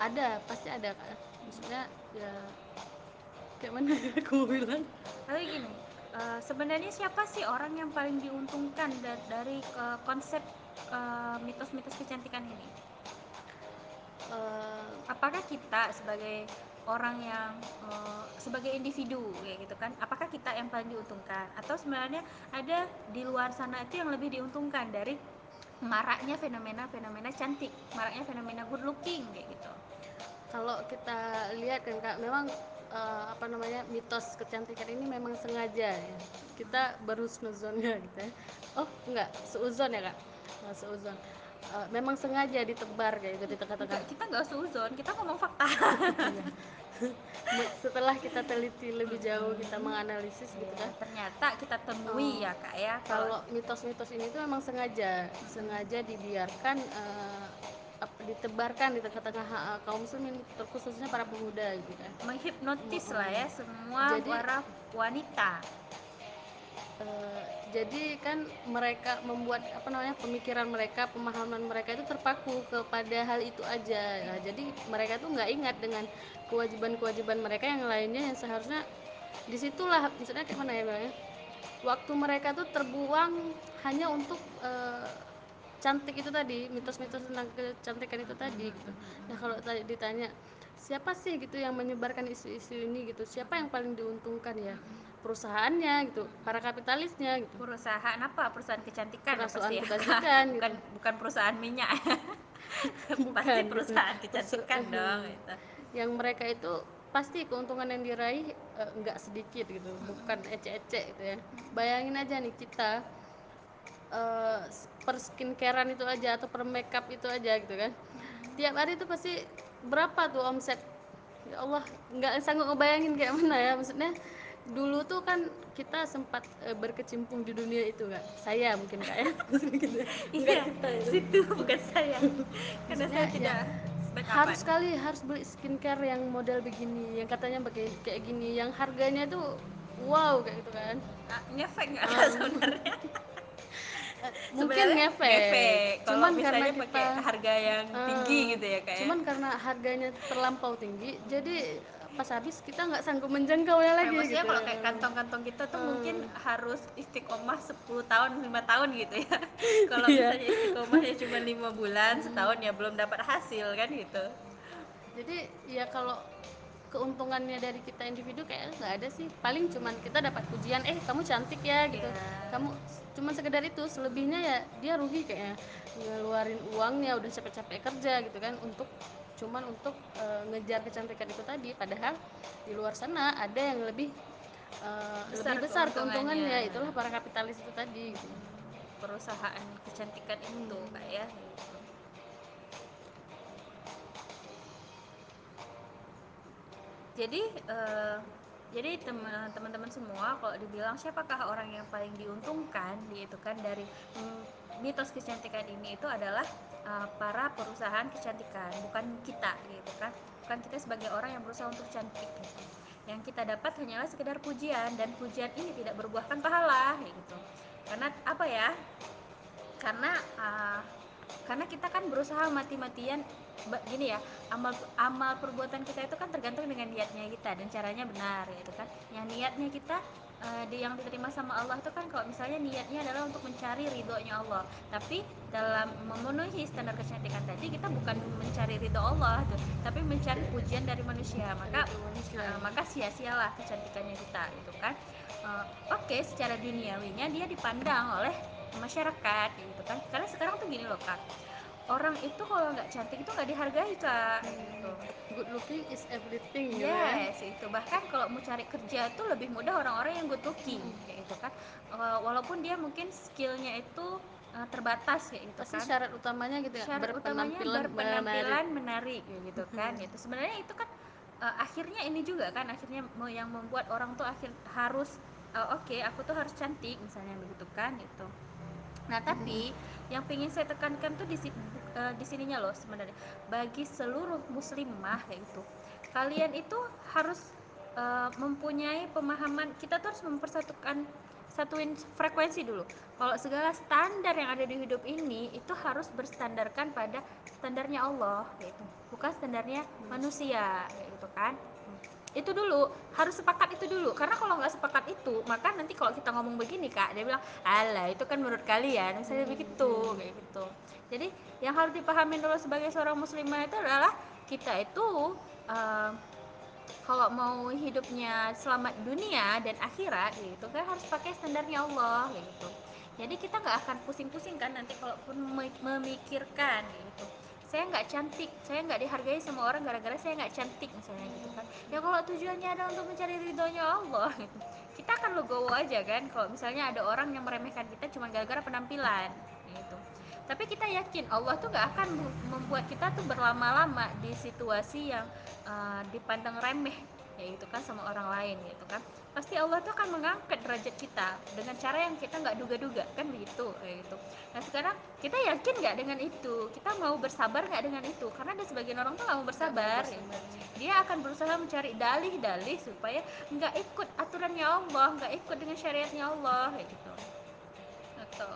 ada, pasti ada kak. Maksudnya ya kayak mana *laughs* aku mau bilang? tapi gini uh, sebenarnya siapa sih orang yang paling diuntungkan da- dari uh, konsep uh, mitos-mitos kecantikan ini Eh, apakah kita sebagai orang yang uh, sebagai individu kayak gitu kan apakah kita yang paling diuntungkan atau sebenarnya ada di luar sana itu yang lebih diuntungkan dari maraknya fenomena-fenomena cantik maraknya fenomena good looking kayak gitu kalau kita lihat kan kak, memang eh, apa namanya mitos kecantikan ini memang sengaja ya. Kita baru snuzonnya gitu ya. Oh enggak, seuzon ya kak? Nah, seuzon. Eh, memang sengaja ditebar kayak gitu di tengah-tengah. Kita nggak seuzon kita ngomong fakta Iya. Setelah kita teliti lebih jauh, kita menganalisis gitu kan. ternyata kita temui Oh, ya kak ya Kalau mitos-mitos ini tuh memang sengaja, sengaja dibiarkan ap- ditebarkan di tengah-tengah eh, kaum muslimin, terkhususnya para pemuda gitu kan. menghipnotis Mm-mm. lah ya semua Jadi- para wanita jadi kan mereka membuat apa namanya pemikiran mereka pemahaman mereka itu terpaku kepada hal itu aja. Nah, jadi mereka tuh nggak ingat dengan kewajiban-kewajiban mereka yang lainnya yang seharusnya di situlah. Misalnya kayak mana ya bilangnya waktu mereka tuh terbuang hanya untuk eh, cantik itu tadi mitos-mitos tentang kecantikan itu tadi gitu. Nah kalau tadi ditanya siapa sih gitu yang menyebarkan isu-isu ini? gitu. Siapa yang paling diuntungkan ya perusahaannya gitu para kapitalisnya gitu. Perusahaan apa? Perusahaan kecantikan ya Perusahaan ya. kecantikan, *laughs* gitu. *laughs* bukan bukan perusahaan minyak. Bukan, pasti gitu. perusahaan Perso- kecantikan dong gitu. yang mereka itu pasti keuntungan yang diraih eh, nggak sedikit gitu bukan ece-ece gitu ya. Bayangin aja nih kita eh, per skincarean itu aja atau per makeup itu aja gitu kan. Tiap hari itu pasti berapa tuh omset? Ya Allah nggak sanggup ngebayangin kayak mana ya maksudnya dulu tuh kan kita sempat eh, berkecimpung di dunia itu nggak saya mungkin kak ya. *laughs* Iya kita ya. situ bukan saya. Karena saya tidak ya, harus sekali harus beli skincare yang model begini yang katanya pakai kayak gini yang harganya tuh wow kayak gitu kan. Ah, ngefek nggak. *laughs* Kak, *laughs* sebenarnya? Mungkin ngefek, kalau cuman karena kita pakai harga yang tinggi gitu ya kak ya. Cuman karena harganya terlampau tinggi jadi pas habis kita nggak sanggup menjangkaunya lagi maksudnya gitu kalau kayak kantong-kantong kita tuh Ah. mungkin harus istiqomah 10 tahun, lima tahun gitu ya. *laughs* kalau Iya. misalnya istiqomahnya cuma lima bulan, setahun ya belum dapat hasil kan gitu. jadi ya kalau keuntungannya dari kita individu kayak nggak ada sih paling cuman kita dapat pujian eh kamu cantik ya gitu Iya. kamu cuman sekedar itu selebihnya ya dia rugi kayaknya ngeluarin uangnya udah capek-capek kerja gitu kan untuk cuman untuk eh, ngejar kecantikan itu tadi padahal di luar sana ada yang lebih eh, Besar lebih besar keuntungannya. itulah para kapitalis itu tadi gitu. Perusahaan kecantikan itu kak ya. Gitu. Jadi eh, jadi teman- teman-teman semua kalau dibilang siapakah orang yang paling diuntungkan gitu kan dari mm, mitos kecantikan ini itu adalah uh, para perusahaan kecantikan bukan kita gitu kan. Bukan kita sebagai orang yang berusaha untuk cantik. Gitu yang kita dapat hanyalah sekedar pujian dan pujian ini tidak berbuahkan pahala gitu. Karena apa ya? Karena uh, karena kita kan berusaha mati-matian gini ya amal amal perbuatan kita itu kan tergantung dengan niatnya kita dan caranya benar gitu kan. Yang niatnya kita uh, di yang diterima sama Allah itu kan kalau misalnya niatnya adalah untuk mencari ridhonya Allah. Tapi dalam memenuhi standar kecantikan tadi kita bukan mencari ridho Allah tuh tapi mencari pujian dari manusia. Maka uh, maka sia-sialah kecantikannya kita gitu kan. Uh, oke okay, secara duniawinya dia dipandang oleh masyarakat gitu kan. Karena sekarang tuh gini loh kak orang itu kalau nggak cantik itu nggak dihargai kak. Hmm. gitu good looking is everything yes gitu ya. itu. Bahkan kalau mau cari kerja tuh lebih mudah orang-orang yang good looking hmm. kayak gitu kan. Walaupun dia mungkin skillnya itu uh, terbatas kayak gitu Pasti kan. syarat utamanya gitu ya syarat utamanya berpenampilan menarik, menarik gitu kan. Itu sebenarnya itu kan uh, akhirnya ini juga kan akhirnya yang membuat orang tuh akhir harus uh, oke okay, aku tuh harus cantik misalnya begitu kan itu nah tapi yang ingin saya tekankan tuh di uh, di sininya loh sebenarnya. Bagi seluruh muslimah yaitu. Kalian itu harus uh, mempunyai pemahaman kita tuh harus mempersatukan satuin frekuensi dulu. Kalau segala standar yang ada di hidup ini itu harus berstandarkan pada standarnya Allah gitu bukan standarnya manusia gitu kan itu dulu harus sepakat itu dulu. Karena kalau nggak sepakat itu maka nanti kalau kita ngomong begini kak dia bilang alah itu kan menurut kalian. Hmm. begitu kayak gitu. Jadi yang harus dipahami dulu sebagai seorang muslimah itu adalah kita itu uh, kalau mau hidupnya selamat dunia dan akhirat gitu kan harus pakai standarnya Allah gitu. Jadi kita nggak akan pusing-pusing kan nanti kalaupun memikirkan gitu saya nggak cantik. Saya nggak dihargai semua orang gara-gara saya nggak cantik misalnya gitu kan. Ya kalau tujuannya adalah untuk mencari ridhonya Allah gitu. Kita akan legowo aja kan kalau misalnya ada orang yang meremehkan kita cuma gara-gara penampilan gitu. Tapi kita yakin Allah tuh gak akan membuat kita tuh berlama-lama di situasi yang uh, dipandang remeh ya itu kan sama orang lain gitu kan pasti Allah tuh akan mengangkat derajat kita dengan cara yang kita nggak duga-duga kan begitu kayak gitu nah sekarang kita yakin nggak dengan itu kita mau bersabar nggak dengan itu karena ada sebagian orang tuh nggak mau bersabar. Gitu. dia akan berusaha mencari dalih-dalih supaya nggak ikut aturannya Allah nggak ikut dengan syariatnya Allah kayak gitu atau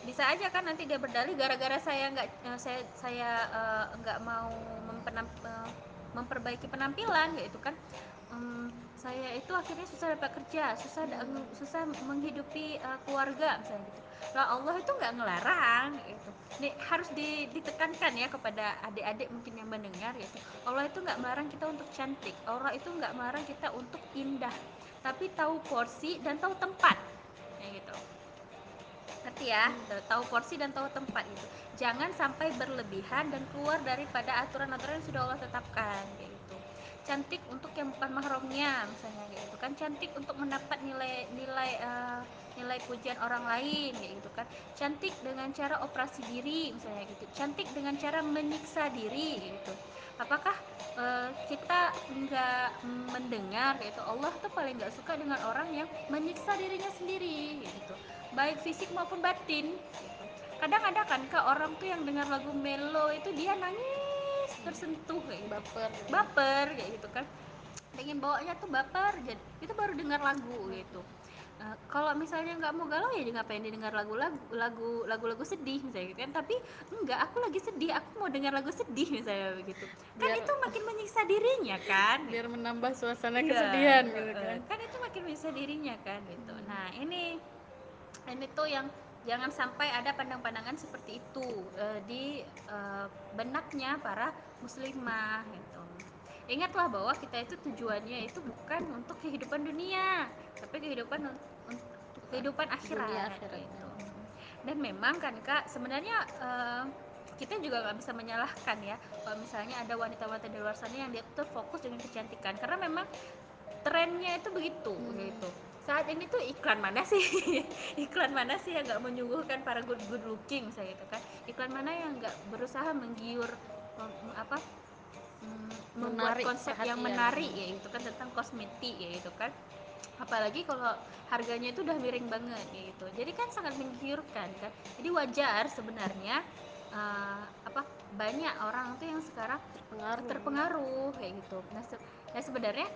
bisa aja kan nanti dia berdalih gara-gara saya nggak uh, saya saya uh, nggak mau mempenam, uh, memperbaiki penampilan yaitu kan um, saya itu akhirnya susah dapat kerja susah susah menghidupi uh, keluarga misalnya gitu. Lah Allah itu nggak ngelarang itu harus ditekankan ya kepada adik-adik mungkin yang mendengar gitu. Allah itu nggak melarang kita untuk cantik. Allah itu nggak melarang kita untuk indah. Tapi tahu porsi dan tahu tempat ya gitu ngerti ya? Tahu porsi dan tahu tempat itu jangan sampai berlebihan dan keluar daripada aturan-aturan yang sudah Allah tetapkan kayak gitu. Cantik untuk yang bukan mahramnya misalnya kayak gitu kan. Cantik untuk mendapat nilai nilai uh, nilai pujian orang lain kayak gitu kan. Cantik dengan cara operasi diri misalnya gitu. Cantik dengan cara menyiksa diri gitu. Apakah uh, kita nggak mendengar gitu? Allah tuh paling nggak suka dengan orang yang menyiksa dirinya sendiri gitu baik fisik maupun batin. Kadang ada kan ke orang tuh yang dengar lagu melo itu dia nangis tersentuh kayak gitu. baper. Baper kayak gitu kan. Pengen bawanya tuh baper jadi itu baru dengar lagu gitu. Uh, kalau misalnya nggak mau galau ya ngapain didengar lagu-lagu lagu lagu-lagu sedih misalnya gitu kan. Tapi enggak aku lagi sedih aku mau dengar lagu sedih misalnya begitu. Kan biar, itu makin menyiksa dirinya kan. Biar menambah suasana iya, kesedihan uh, gitu kan. kan itu makin menyiksa dirinya kan gitu. Nah ini ini tuh yang jangan sampai ada pandang-pandangan seperti itu uh, di uh, benaknya para muslimah gitu. Ingatlah bahwa kita itu tujuannya itu bukan untuk kehidupan dunia, tapi kehidupan untuk kehidupan akhirat, akhirat. gitu. Dan memang kan Kak, sebenarnya uh, kita juga nggak bisa menyalahkan ya kalau misalnya ada wanita-wanita di luar sana yang dia terfokus dengan kecantikan karena memang trennya itu begitu hmm. gitu saat ini tuh iklan mana sih? *laughs* Iklan mana sih yang nggak menyuguhkan para good good looking saya gitu kan? Iklan mana yang nggak berusaha menggiur apa? Mm, membuat Menarik konsep yang menarik ya itu kan tentang kosmetik ya itu kan? Apalagi kalau harganya itu udah miring banget ya gitu. Jadi kan sangat menggiurkan kan? Jadi wajar sebenarnya uh, apa banyak orang tuh yang sekarang Terpengaruh. terpengaruh kayak gitu. Nah, se nah sebenarnya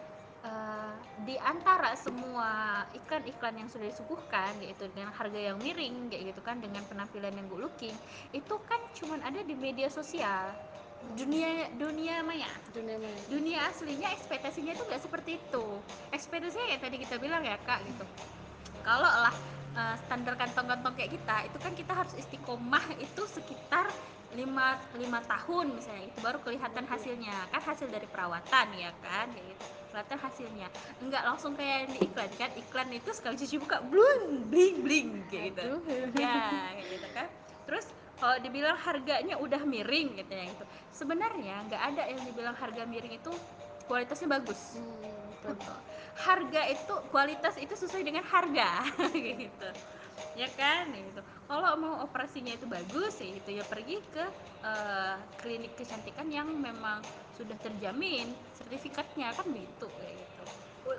uh, di antara semua iklan-iklan yang sudah disuguhkan yaitu dengan harga yang miring kayak gitu kan dengan penampilan yang good looking itu kan cuman ada di media sosial. Dunia dunia maya. Dunia maya. Dunia aslinya ekspektasinya itu nggak seperti itu. Ekspektasinya ya tadi kita bilang ya kak gitu. Kalau lah uh, standar kantong-kantong kayak kita itu kan kita harus istiqomah itu sekitar 5, 5 tahun misalnya. Itu baru kelihatan hasilnya. Kan hasil dari perawatan ya kan kayak gitu kelihatan hasilnya. Enggak langsung kayak yang di iklan kan? Iklan itu sekali cuci buka bling bling bling kayak gitu. Ya gitu kan. Terus kalau dibilang harganya udah miring gitu ya gitu. Sebenarnya nggak ada yang dibilang harga miring itu kualitasnya bagus. Hmm, harga itu kualitas itu sesuai dengan harga *laughs* gitu. Ya kan gitu kalau mau operasinya itu bagus ya itu ya pergi ke uh, klinik kecantikan yang memang sudah terjamin sertifikatnya kan begitu kayak gitu.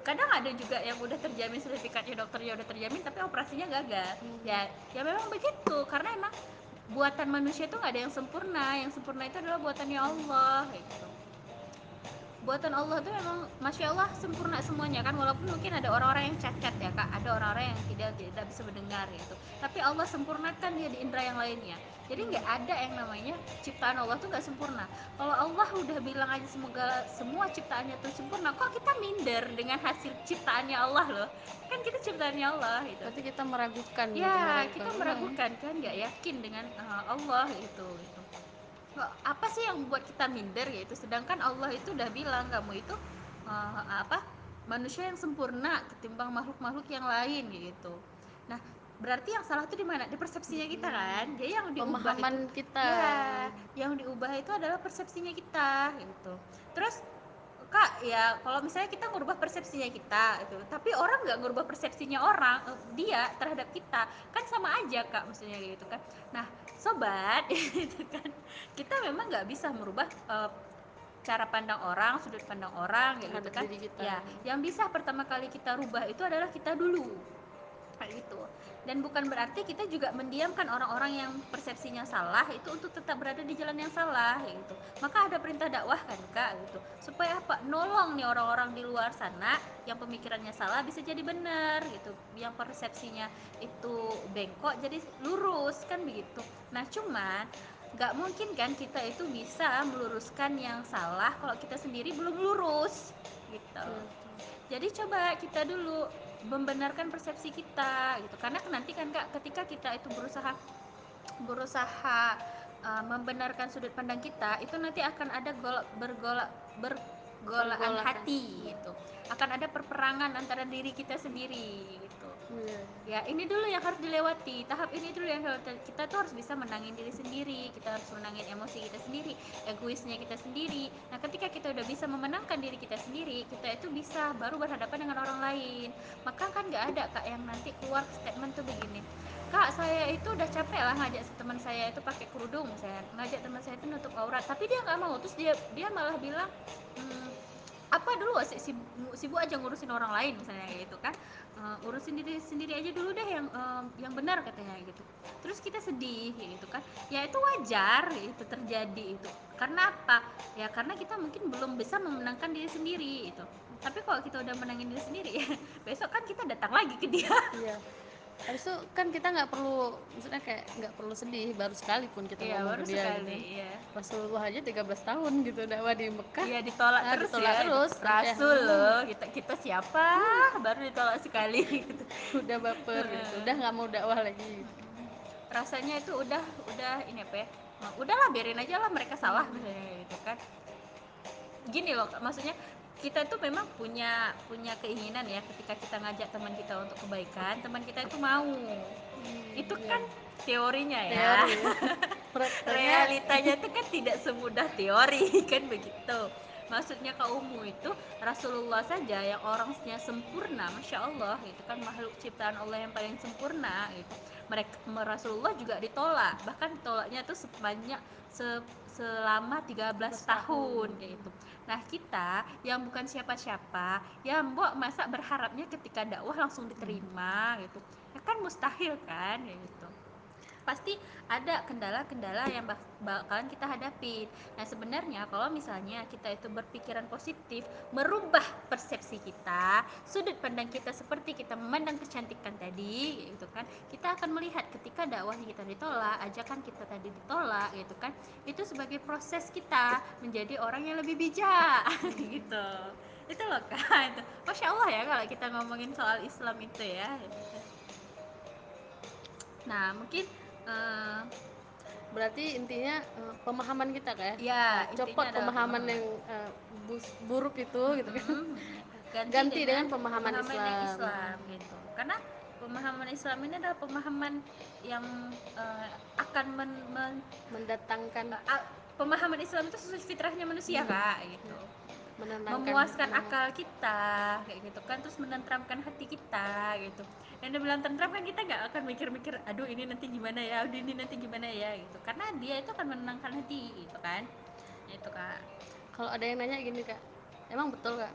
Kadang ada juga yang udah terjamin sertifikatnya dokternya udah terjamin tapi operasinya gagal. Hmm. ya ya memang begitu karena emang buatan manusia itu nggak ada yang sempurna. Yang sempurna itu adalah buatannya Allah gitu buatan Allah itu memang masya Allah sempurna semuanya kan. Walaupun mungkin ada orang-orang yang cacat ya kak. Ada orang-orang yang tidak tidak bisa mendengar gitu. Tapi Allah sempurnakan dia di indera yang lainnya. Jadi nggak ada yang namanya ciptaan Allah tuh nggak sempurna. Kalau Allah udah bilang aja semoga semua ciptaannya tuh sempurna kok kita minder dengan hasil ciptaannya Allah loh? Kan kita ciptaannya Allah gitu. Berarti kita meragukan ya gitu, meragukan kita meragukan kan nggak yakin dengan uh, Allah gitu, gitu apa sih yang membuat kita minder yaitu sedangkan Allah itu udah bilang kamu itu uh, apa manusia yang sempurna ketimbang makhluk-makhluk yang lain gitu. Nah berarti yang salah itu di mana? Di persepsinya kita kan? Jadi yang diubah Pemahaman itu. kita. Ya yang diubah itu adalah persepsinya kita gitu. Terus kak ya kalau misalnya kita ngubah persepsinya kita itu tapi orang nggak ngubah persepsinya orang eh, dia terhadap kita. Kan sama aja kak maksudnya gitu kan. Nah sobat *laughs* itu kan. Kita memang nggak bisa merubah uh, cara pandang orang sudut pandang orang gitu kan. kita. ya yang bisa pertama kali kita rubah itu adalah kita dulu. Kayak gitu dan bukan berarti kita juga mendiamkan orang-orang yang persepsinya salah itu untuk tetap berada di jalan yang salah gitu. Maka ada perintah dakwah kan kak gitu. Supaya apa? Nolong nih orang-orang di luar sana yang pemikirannya salah bisa jadi benar gitu. Yang persepsinya itu bengkok jadi lurus kan begitu. Nah cuman nggak mungkin kan kita itu bisa meluruskan yang salah kalau kita sendiri belum lurus gitu. Jadi coba kita dulu membenarkan persepsi kita gitu. Karena nanti kan kak ketika kita itu berusaha berusaha uh, membenarkan sudut pandang kita itu nanti akan ada golak bergolak bergolaan hati gitu. Akan ada perperangan antara diri kita sendiri yeah. ya ini dulu yang harus dilewati. Tahap ini dulu yang kita tuh harus bisa menangin diri sendiri. Kita harus menangin emosi kita sendiri egoisnya kita sendiri. Nah ketika kita udah bisa memenangkan diri kita sendiri kita itu bisa baru berhadapan dengan orang lain. Maka kan nggak ada kak yang nanti keluar statement tuh begini. Kak saya itu udah capek lah ngajak teman saya itu pakai kerudung saya ngajak teman saya itu nutup aurat. Tapi dia nggak mau. Terus dia dia malah bilang hmm, apa dulu sih sibuk, sibuk aja ngurusin orang lain misalnya gitu kan? Uh, urusin diri sendiri aja dulu deh yang uh, yang benar katanya gitu. Terus kita sedih gitu kan? Ya itu wajar itu terjadi itu. Karena apa? Ya karena kita mungkin belum bisa memenangkan diri sendiri itu tapi kalau kita udah menangin diri sendiri ya *laughs* besok kan kita datang lagi ke dia. Iya habis itu kan kita nggak perlu maksudnya kayak nggak perlu sedih baru sekali pun kita iya, ngomong baru dia sekali, gitu iya. Rasulullah aja 13 tahun gitu dakwah di Mekah. Iya ditolak nah, terus ditolak ya. terus Rasul loh kita kita siapa? Hmm. baru ditolak sekali gitu. *laughs* Udah baper gitu udah nggak mau dakwah lagi. Gitu. rasanya itu udah udah ini apa ya? Udahlah biarin aja lah mereka salah hmm. misalnya gitu kan. Gini loh maksudnya kita tuh memang punya punya keinginan ya ketika kita ngajak teman kita untuk kebaikan teman kita itu mau. Hmm, itu iya. kan teorinya ya. Teori. *laughs* realitanya itu kan tidak semudah teori *laughs* kan begitu. Maksudnya kaummu itu Rasulullah saja yang orangnya sempurna masya Allah itu kan. Makhluk ciptaan Allah yang paling sempurna gitu. Mereka Rasulullah juga ditolak. Bahkan ditolaknya itu sebanyak se, selama 13 tahun, tahun gitu nah kita yang bukan siapa-siapa ya mbok masa berharapnya ketika dakwah langsung diterima gitu. Ya kan mustahil kan gitu pasti ada kendala-kendala yang bakalan kita hadapi. Nah, sebenarnya kalau misalnya kita itu berpikiran positif, merubah persepsi kita, sudut pandang kita seperti kita memandang kecantikan tadi, gitu kan. Kita akan melihat ketika dakwah kita ditolak, ajakan kita tadi ditolak, gitu kan. Itu sebagai proses kita menjadi orang yang lebih bijak, *laughs* gitu. Itu loh kan. Masya Allah ya kalau kita ngomongin soal Islam itu ya. Nah, mungkin uh, berarti intinya uh, pemahaman kita kayak ya, uh, copot pemahaman, pemahaman. yang uh, buruk itu gitu kan? Ganti, ganti dengan, dengan pemahaman, pemahaman Islam. Islam gitu. Karena pemahaman Islam ini adalah pemahaman yang uh, akan men, men, mendatangkan uh, pemahaman Islam itu sesuai fitrahnya manusia hmm. kak gitu. Memuaskan akal kita kayak gitu kan terus menenteramkan hati kita gitu yang dia bilang tentram kan kita nggak akan mikir-mikir aduh ini nanti gimana ya aduh ini nanti gimana ya gitu. Karena dia itu akan menenangkan hati gitu kan. Itu kak. Kalau ada yang nanya gini kak emang betul kak?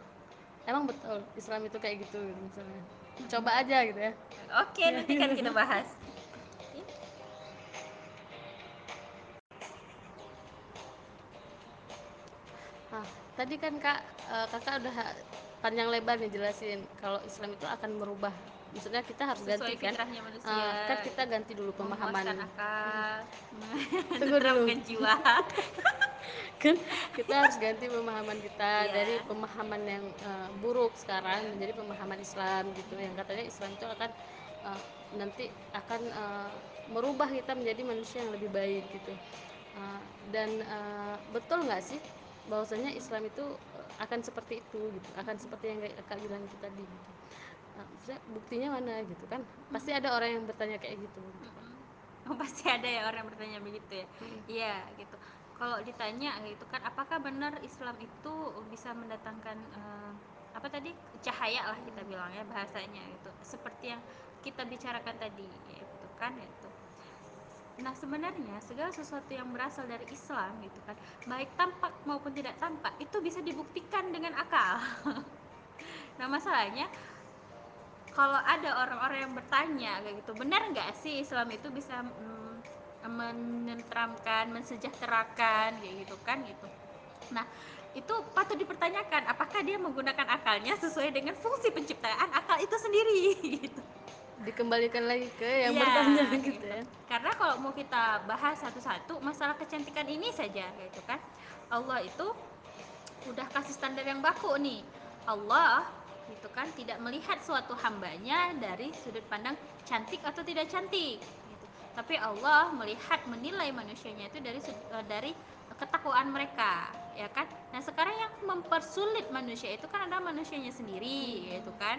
Emang betul Islam itu kayak gitu, gitu misalnya. Coba aja gitu ya. Oke nanti kan kita bahas. Nah, *laughs* tadi kan kak uh, kakak udah panjang lebar nih jelasin kalau Islam itu akan merubah maksudnya kita harus Sesuai ganti kan? manusia, uh, kan kita ganti dulu pemahaman. akal. *laughs* Tunggu dulu. Jiwa. *laughs* Kan kita harus ganti pemahaman kita yeah. dari pemahaman yang uh, buruk sekarang menjadi pemahaman Islam gitu. Yang katanya Islam itu akan uh, nanti akan uh, merubah kita menjadi manusia yang lebih baik gitu. Uh, dan uh, betul nggak sih bahwasanya Islam itu akan seperti itu gitu? Akan seperti yang kakak bilang itu tadi gitu nah, buktinya mana? Gitu kan. Pasti ada orang yang bertanya kayak gitu, gitu. Oh, pasti ada ya orang yang bertanya begitu ya? Iya hmm. gitu. Kalau ditanya gitu kan apakah benar Islam itu bisa mendatangkan uh, apa tadi cahaya lah kita bilang ya bahasanya itu seperti yang kita bicarakan tadi gitu kan itu Nah sebenarnya segala sesuatu yang berasal dari Islam gitu kan, baik tampak maupun tidak tampak itu bisa dibuktikan dengan akal. *laughs* nah masalahnya kalau ada orang-orang yang bertanya kayak gitu, benar nggak sih Islam itu bisa mm, menenteramkan, mensejahterakan? kayak gitu kan gitu. Nah itu patut dipertanyakan apakah dia menggunakan akalnya sesuai dengan fungsi penciptaan akal itu sendiri? *laughs* Gitu. Dikembalikan lagi ke yang ya, bertanya gitu, gitu. ya. Karena kalau mau kita bahas satu-satu masalah kecantikan ini saja gitu kan. Allah itu udah kasih standar yang baku nih. Allah gitu kan tidak melihat suatu hambanya dari sudut pandang cantik atau tidak cantik gitu. tapi Allah melihat menilai manusianya itu dari uh, dari ketakwaan mereka ya kan? Nah sekarang yang mempersulit manusia itu kan ada manusianya sendiri gitu kan?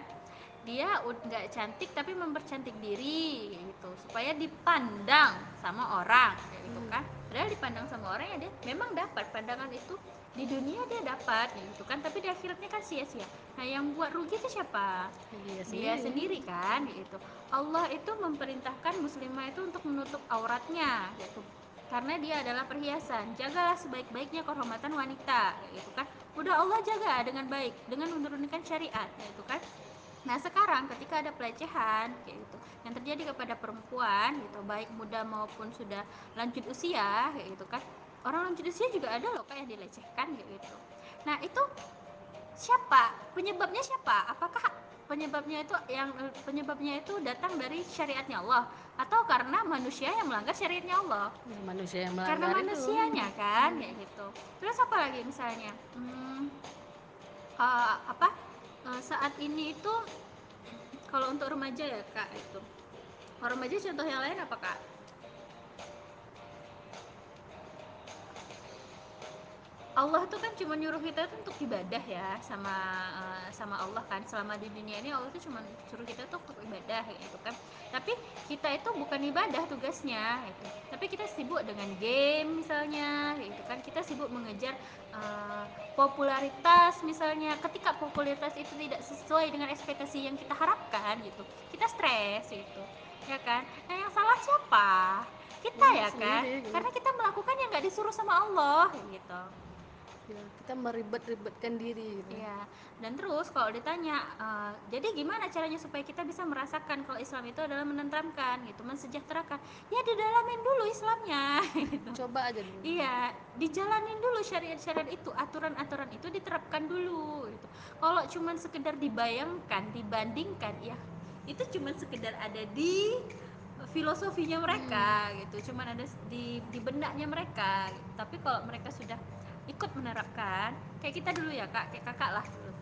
Dia nggak cantik tapi mempercantik diri gitu. Supaya dipandang sama orang gitu kan? Padahal dipandang sama orang ya dia memang dapat pandangan itu di dunia dia dapat gitu kan. Tapi di akhiratnya kan sia-sia. Nah yang buat rugi itu siapa? Dia, dia sendiri. kan gitu. Allah itu memerintahkan muslimah itu untuk menutup auratnya gitu. Karena dia adalah perhiasan. Jagalah sebaik-baiknya kehormatan wanita gitu kan. Udah Allah jaga dengan baik dengan menurunkan syariat gitu kan. Nah sekarang ketika ada pelecehan kayak gitu yang terjadi kepada perempuan gitu baik muda maupun sudah lanjut usia kayak gitu kan orang usia juga ada loh kayak dilecehkan gitu. Nah itu siapa penyebabnya siapa? Apakah penyebabnya itu yang penyebabnya itu datang dari syariatnya Allah atau karena manusia yang melanggar syariatnya Allah? Manusia yang melanggar karena manusianya itu. kan hmm. kayak gitu. Terus apa lagi misalnya? Hmm, uh, apa? uh, saat ini itu kalau untuk remaja ya kak itu kalau remaja contoh yang lain apa kak Allah tuh kan cuma nyuruh kita tuh untuk ibadah ya sama uh, sama Allah kan. Selama di dunia ini Allah tuh cuma suruh kita tuh untuk ibadah gitu kan. Tapi kita itu bukan ibadah tugasnya gitu. tapi kita sibuk dengan game misalnya gitu kan. Kita sibuk mengejar uh, popularitas misalnya. Ketika popularitas itu tidak sesuai dengan ekspektasi yang kita harapkan gitu. Kita stres gitu. Ya kan? Nah yang salah siapa? Kita Ya, ya kan? sendiri, gitu. karena kita melakukan yang nggak disuruh sama Allah gitu Ya, kita meribet-ribetkan diri gitu. Iya, dan terus kalau ditanya, uh, jadi gimana caranya supaya kita bisa merasakan kalau Islam itu adalah menenteramkan, gitu, mensejahterakan? Ya didalamin dulu Islamnya, *laughs* gitu. Coba aja dulu. Iya, dijalanin dulu syariat-syariat itu, aturan-aturan itu diterapkan dulu, gitu. Kalau cuman sekedar dibayangkan, dibandingkan, ya itu cuman sekedar ada di filosofinya mereka, Hmm. gitu, cuman ada di di benaknya mereka. Gitu. Tapi kalau mereka sudah ikut menerapkan kayak kita dulu ya kak kayak kakak lah dulu.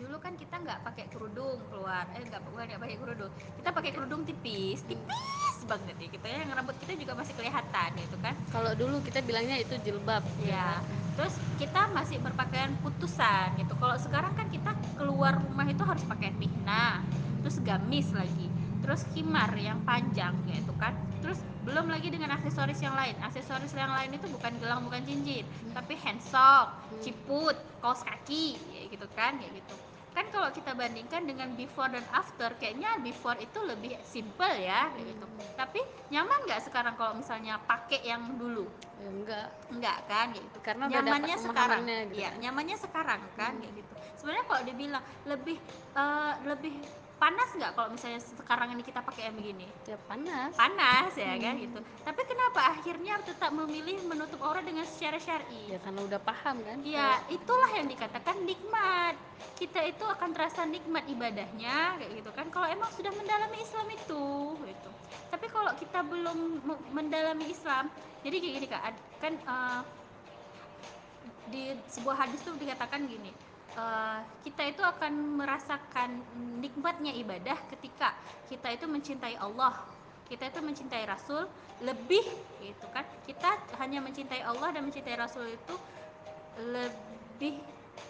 Dulu kan kita nggak pakai kerudung keluar eh nggak bukan nggak pakai kerudung. Kita pakai kerudung tipis tipis banget ya gitu ya yang rambut kita juga masih kelihatan gitu kan. Kalau dulu kita bilangnya itu jilbab. ya terus kita masih berpakaian putusan gitu. Kalau sekarang kan kita keluar rumah itu harus pakai mihna terus gamis lagi terus himar yang panjang gitu kan terus belum lagi dengan aksesoris yang lain. Aksesoris yang lain itu bukan gelang bukan cincin tapi handsock ciput kaos kaki ya gitu kan ya gitu. Kan kalau kita bandingkan dengan before dan after kayaknya before itu lebih simple ya kayak gitu. Tapi nyaman nggak sekarang kalau misalnya pakai yang dulu? Ya enggak. enggak kan gitu. Karena nyamannya sekarang. gitu ya nyamannya sekarang kan kayak gitu. Sebenarnya kalau dibilang lebih eh, lebih panas nggak kalau misalnya sekarang ini kita pakai yang begini Ya panas. panas ya kan gitu tapi kenapa akhirnya tetap memilih menutup aurat dengan secara syar'i Ya karena udah paham kan. Ya, itulah yang dikatakan nikmat. Kita itu akan terasa nikmat ibadahnya kayak gitu kan kalau emang sudah mendalami Islam itu gitu. Tapi kalau kita belum me- mendalami Islam, jadi kayak gini Kak, kan eh, di sebuah hadis tuh dikatakan gini eh, kita itu akan merasakan nikmatnya ibadah ketika kita itu mencintai Allah kita itu mencintai Rasul lebih gitu kan kita hanya mencintai Allah dan mencintai Rasul itu lebih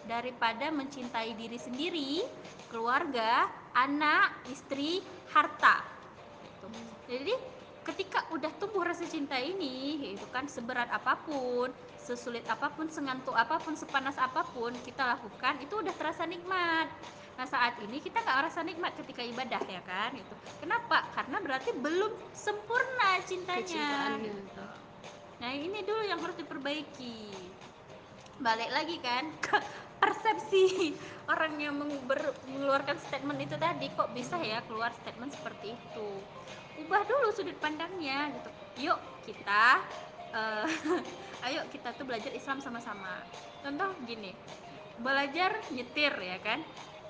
daripada mencintai diri sendiri keluarga anak istri harta gitu. jadi ketika udah tumbuh rasa cinta ini itu kan seberat apa pun sesulit apa pun sengantuk apa pun sepanas apa pun kita lakukan itu udah terasa nikmat. Nah saat ini kita nggak merasa nikmat ketika ibadah ya kan? Itu kenapa? Karena berarti belum sempurna cintanya. Gitu. nah ini dulu yang harus diperbaiki. Balik lagi kan ke persepsi orang yang ber- mengeluarkan statement itu tadi kok bisa ya keluar statement seperti itu? Ubah dulu sudut pandangnya gitu. Yuk kita eh, *laughs* ayo kita tuh belajar Islam sama-sama. Contoh gini belajar nyetir ya kan?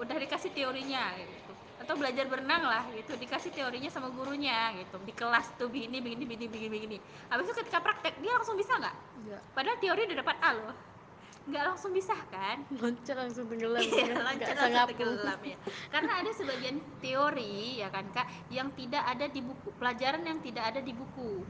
Udah dikasih teorinya gitu. Atau belajar berenang lah gitu. Dikasih teorinya sama gurunya gitu. Di kelas tuh begini begini begini begini begini. Habis itu ketika praktek dia langsung bisa nggak? Padahal teori udah dapat A loh. Nggak langsung bisa kan? Loncat langsung tenggelam. Iya, lancar Nggak langsung tenggelam ya. Karena ada sebagian teori ya kan Kak yang tidak ada di buku, pelajaran yang tidak ada di buku.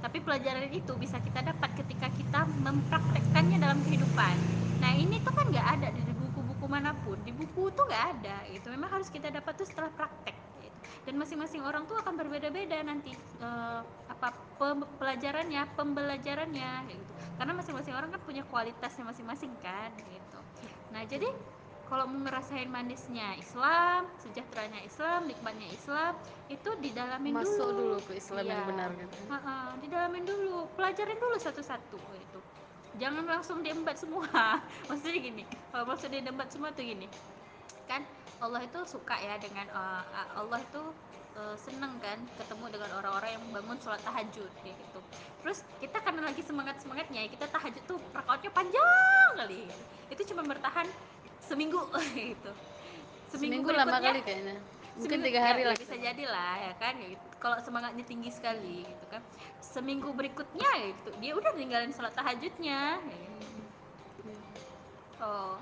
Tapi pelajaran itu bisa kita dapat ketika kita mempraktekkannya dalam kehidupan. Nah ini tuh kan nggak ada di buku-buku mana pun. Di buku tuh nggak ada. Itu memang harus kita dapat tuh setelah praktek. Gitu. Dan masing-masing orang tuh akan berbeda-beda nanti eh, apa pe- pelajarannya, pembelajarannya gitu. Karena masing-masing orang kan punya kualitasnya masing-masing kan gitu. Nah, jadi kalau mau ngerasain manisnya Islam, sejahteranya Islam, nikmatnya Islam, itu didalamin Masuk dulu. dulu ke Islam yang Iya. benar gitu. Ha-ha, didalamin dulu, pelajarin dulu satu-satu gitu. Jangan langsung diembat semua. *laughs* Maksudnya gini, kalau maksudnya diembat semua tuh gini. Kan Allah itu suka ya dengan uh, Allah itu uh, seneng kan ketemu dengan orang-orang yang bangun sholat tahajud kayak gitu. Terus kita karena lagi semangat-semangatnya kita tahajud tuh rakaatnya panjang kali. Itu cuma bertahan seminggu *laughs* gitu. Seminggu lama kali kayaknya. Mungkin seminggu- tiga hari ya, lah. ya bisa jadi lah ya kan ya gitu. kalau semangatnya tinggi sekali gitu kan seminggu berikutnya ya gitu dia udah ninggalin sholat tahajudnya ya gitu. Oh,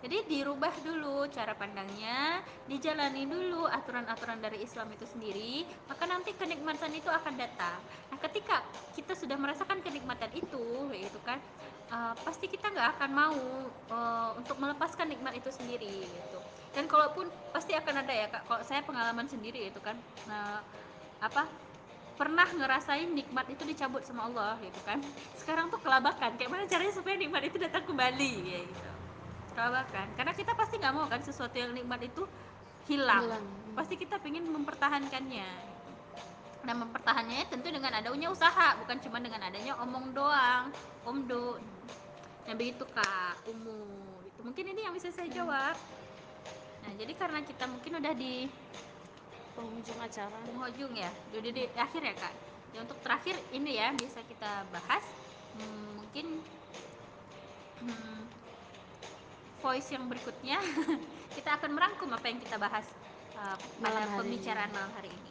jadi dirubah dulu cara pandangnya, dijalani dulu aturan-aturan dari Islam itu sendiri, maka nanti kenikmatan itu akan datang. Nah, ketika kita sudah merasakan kenikmatan itu, gitu kan, uh, pasti kita nggak akan mau uh, untuk melepaskan nikmat itu sendiri, gitu. Dan kalaupun pasti akan ada ya kak, kalau saya pengalaman sendiri itu kan, uh, apa pernah ngerasain nikmat itu dicabut sama Allah gitu kan. Sekarang tuh kelabakan kayak mana caranya supaya nikmat itu datang kembali ya gitu. Kelabakan. Karena kita pasti nggak mau kan sesuatu yang nikmat itu hilang, Hilang. pasti kita ingin mempertahankannya dan mempertahankannya tentu dengan adanya usaha bukan cuma dengan adanya omong doang omdo yang begitu kak umu. Itu mungkin ini yang bisa saya jawab. Nah jadi karena kita mungkin udah di penghujung acara. Penghujung ya. Udah di akhir ya kak? Ya untuk terakhir ini ya bisa kita bahas. Hmm, mungkin hmm, voice yang berikutnya. *laughs* Kita akan merangkum apa yang kita bahas uh, pada Malam pembicaraan ini. malam hari ini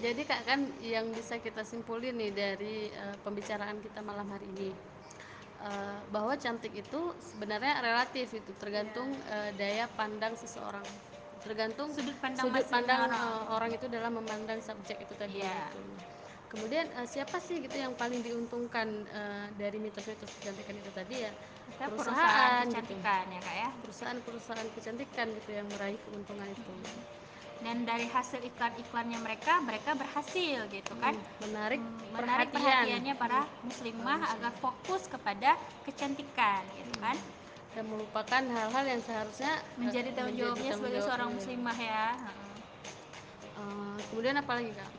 jadi kak kan yang bisa kita simpulin nih dari uh, pembicaraan kita malam hari ini uh, bahwa cantik itu sebenarnya relatif itu tergantung uh, daya pandang seseorang tergantung Sudut pandang sudut pandang orang. uh, orang itu dalam memandang subjek itu tadi Iya. gitu. Kemudian uh, siapa sih gitu yang paling diuntungkan uh, dari mitos-mitos kecantikan itu tadi ya Kita perusahaan, gitu. kecantikan ya kak ya perusahaan-perusahaan kecantikan gitu yang meraih keuntungan itu dan dari hasil iklan-iklannya mereka mereka berhasil gitu kan? Hmm, menarik Hmm, menarik perhatian. perhatiannya para Hmm, muslimah para agar fokus kepada kecantikan gitu kan? Dan melupakan hal-hal yang seharusnya menjadi tanggung jawabnya sebagai seorang muslimah ya. Heeh. Uh, kemudian apa lagi kak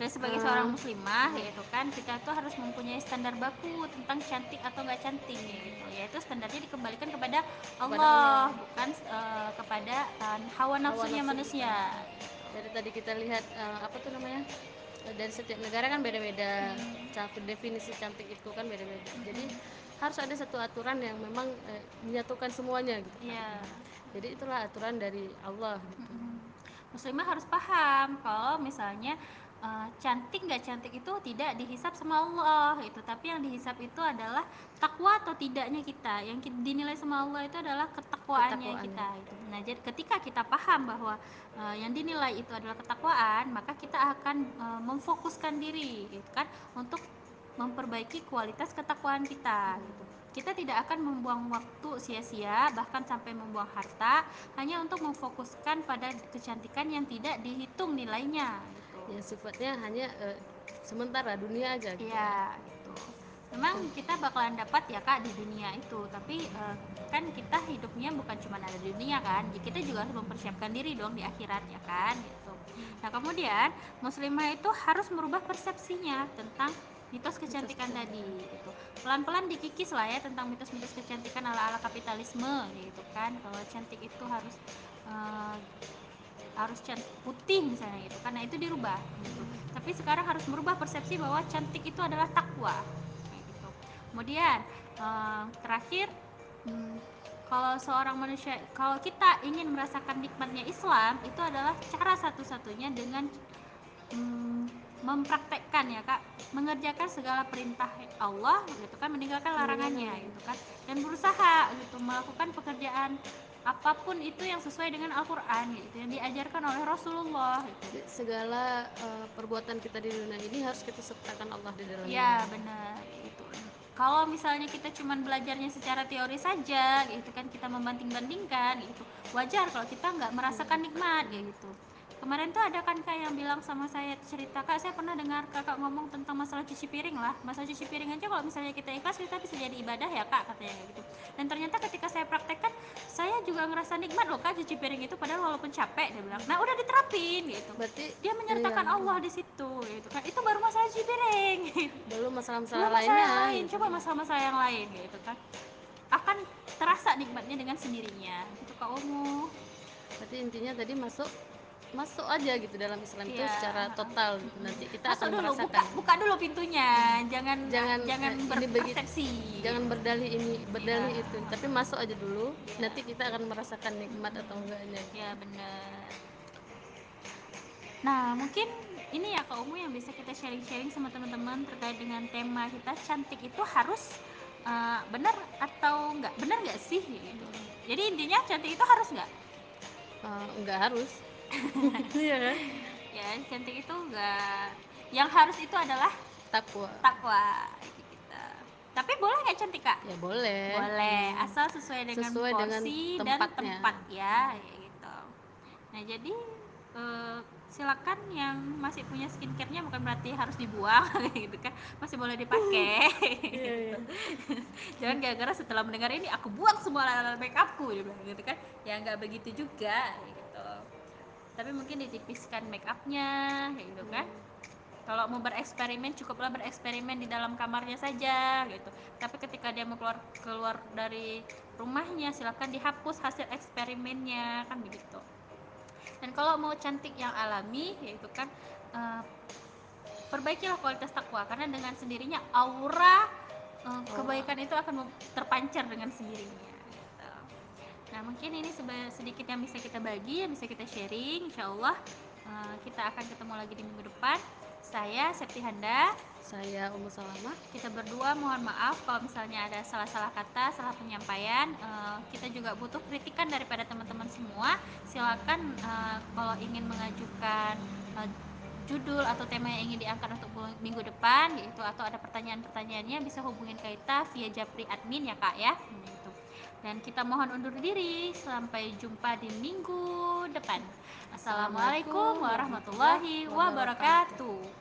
Ada sebagai Ah. seorang muslimah yaitu kan kita tuh harus mempunyai standar baku tentang cantik atau nggak cantik gitu yaitu standarnya dikembalikan kepada Allah, Allah. bukan eh, kepada eh, hawa nafsunya nafsu manusia dari tadi kita lihat uh, apa tuh namanya Uh, dari setiap negara kan beda-beda Ca- definisi cantik itu kan beda-beda jadi harus ada satu aturan yang memang uh, menyatukan semuanya gitu kan. Iya. jadi itulah aturan dari Allah gitu muslimah harus paham kalau misalnya eh, cantik nggak cantik itu tidak dihisap sama Allah itu tapi yang dihisap itu adalah takwa atau tidaknya kita yang dinilai sama Allah itu adalah ketakwaannya Ketakwaan. kita itu nah jadi ketika kita paham bahwa eh, yang dinilai itu adalah ketakwaan maka kita akan eh, memfokuskan diri gitu kan untuk memperbaiki kualitas ketakwaan kita gitu. Kita tidak akan membuang waktu sia-sia bahkan sampai membuang harta hanya untuk memfokuskan pada kecantikan yang tidak dihitung nilainya gitu. Yang sifatnya hanya uh, sementara dunia aja gitu Iya, gitu. Memang kita bakalan dapat ya Kak di dunia itu, tapi eh, kan kita hidupnya bukan cuma ada di dunia kan. Jadi kita juga harus mempersiapkan diri dong di akhirat ya kan gitu. Nah, kemudian muslimah itu harus merubah persepsinya tentang mitos kecantikan tadi gitu. Pelan-pelan dikikis lah ya tentang mitos-mitos kecantikan ala-ala kapitalisme gitu kan. Kalau cantik itu harus eh, harus cantik putih misalnya gitu karena itu dirubah gitu. Tapi sekarang harus merubah persepsi bahwa cantik itu adalah takwa gitu. Kemudian eh, terakhir hmm, kalau seorang manusia kalau kita ingin merasakan nikmatnya Islam itu adalah cara satu-satunya dengan hmm, mempraktekkan ya kak. Mengerjakan segala perintah Allah gitu kan meninggalkan larangannya gitu kan. Dan berusaha gitu melakukan pekerjaan apa pun itu yang sesuai dengan Al-Quran gitu yang diajarkan oleh Rasulullah gitu. Segala uh, perbuatan kita di dunia ini harus kita sertakan Allah di dalamnya. Ya benar gitu. Kalau misalnya kita cuma belajarnya secara teori saja gitu kan kita membanding-bandingkan gitu wajar kalau kita nggak merasakan nikmat gitu kemarin tuh ada kan kak yang bilang sama saya cerita kak saya pernah dengar kakak ngomong tentang masalah cuci piring lah. Masalah cuci piring aja kalau misalnya kita ikhlas kita bisa jadi ibadah ya kak katanya kayak gitu. Dan ternyata ketika saya praktekkan saya juga ngerasa nikmat loh kak cuci piring itu padahal walaupun capek dia bilang. Nah udah diterapin gitu. Berarti dia menyertakan iya, Allah di situ gitu kan itu baru masalah cuci piring. Belum masalah-masalah belum masalah lainnya yang lain gitu. coba masalah-masalah yang lain gitu kan akan terasa nikmatnya dengan sendirinya itu kak Omu berarti intinya tadi masuk masuk aja gitu dalam Islam itu Iya. secara total gitu. Nanti kita masuk akan dulu buka merasakan. buka dulu pintunya. Jangan jangan jangan berpersepsi. jangan berdalih ini berdalih Iya. itu. Tapi masuk aja dulu Iya. nanti kita akan merasakan nikmat atau enggaknya. Ya benar. Nah mungkin ini ya kak Umu yang bisa kita sharing-sharing sama teman-teman terkait dengan tema kita cantik itu harus eh, benar atau enggak? Benar nggak sih? Gitu. Jadi intinya cantik itu harus nggak Eh, enggak harus *laughs* iya kan ya cantik itu enggak yang harus itu adalah takwa takwa itu kita Tapi boleh nggak cantik kak? Ya boleh. Boleh, asal sesuai dengan Sesuai dengan porsi dan tempatnya. tempat ya, gitu. Nah jadi eh, silakan yang masih punya skincare-nya bukan berarti harus dibuang *laughs* gitu kan, masih boleh dipakai. *laughs* Iya, iya. Jangan gara-gara setelah mendengar ini aku buang semua alat makeupku gitu kan. Ya nggak begitu juga gitu. Tapi mungkin ditipiskan makeupnya kayak gitu kan. Kalau mau bereksperimen cukuplah bereksperimen di dalam kamarnya saja gitu. Tapi ketika dia mau keluar keluar dari rumahnya silakan dihapus hasil eksperimennya kan begitu. Dan kalau mau cantik yang alami yaitu kan eh, perbaikilah kualitas takwa karena dengan sendirinya aura eh, kebaikan itu akan terpancar dengan sendirinya. Nah mungkin ini sedikit yang bisa kita bagi, yang bisa kita sharing. Insya Allah eh, kita akan ketemu lagi di minggu depan. Saya Septi Handa. Saya Umu Salamah. Kita berdua mohon maaf kalau misalnya ada salah-salah kata, salah penyampaian. Eh, kita juga butuh kritikan daripada teman-teman semua. Silakan eh, kalau ingin mengajukan judul atau tema yang ingin diangkat untuk minggu depan, yaitu atau ada pertanyaan-pertanyaannya bisa hubungin kita via Japri admin ya kak ya. Hmm. Dan kita mohon undur diri. Sampai jumpa di minggu depan. Assalamualaikum warahmatullahi wabarakatuh.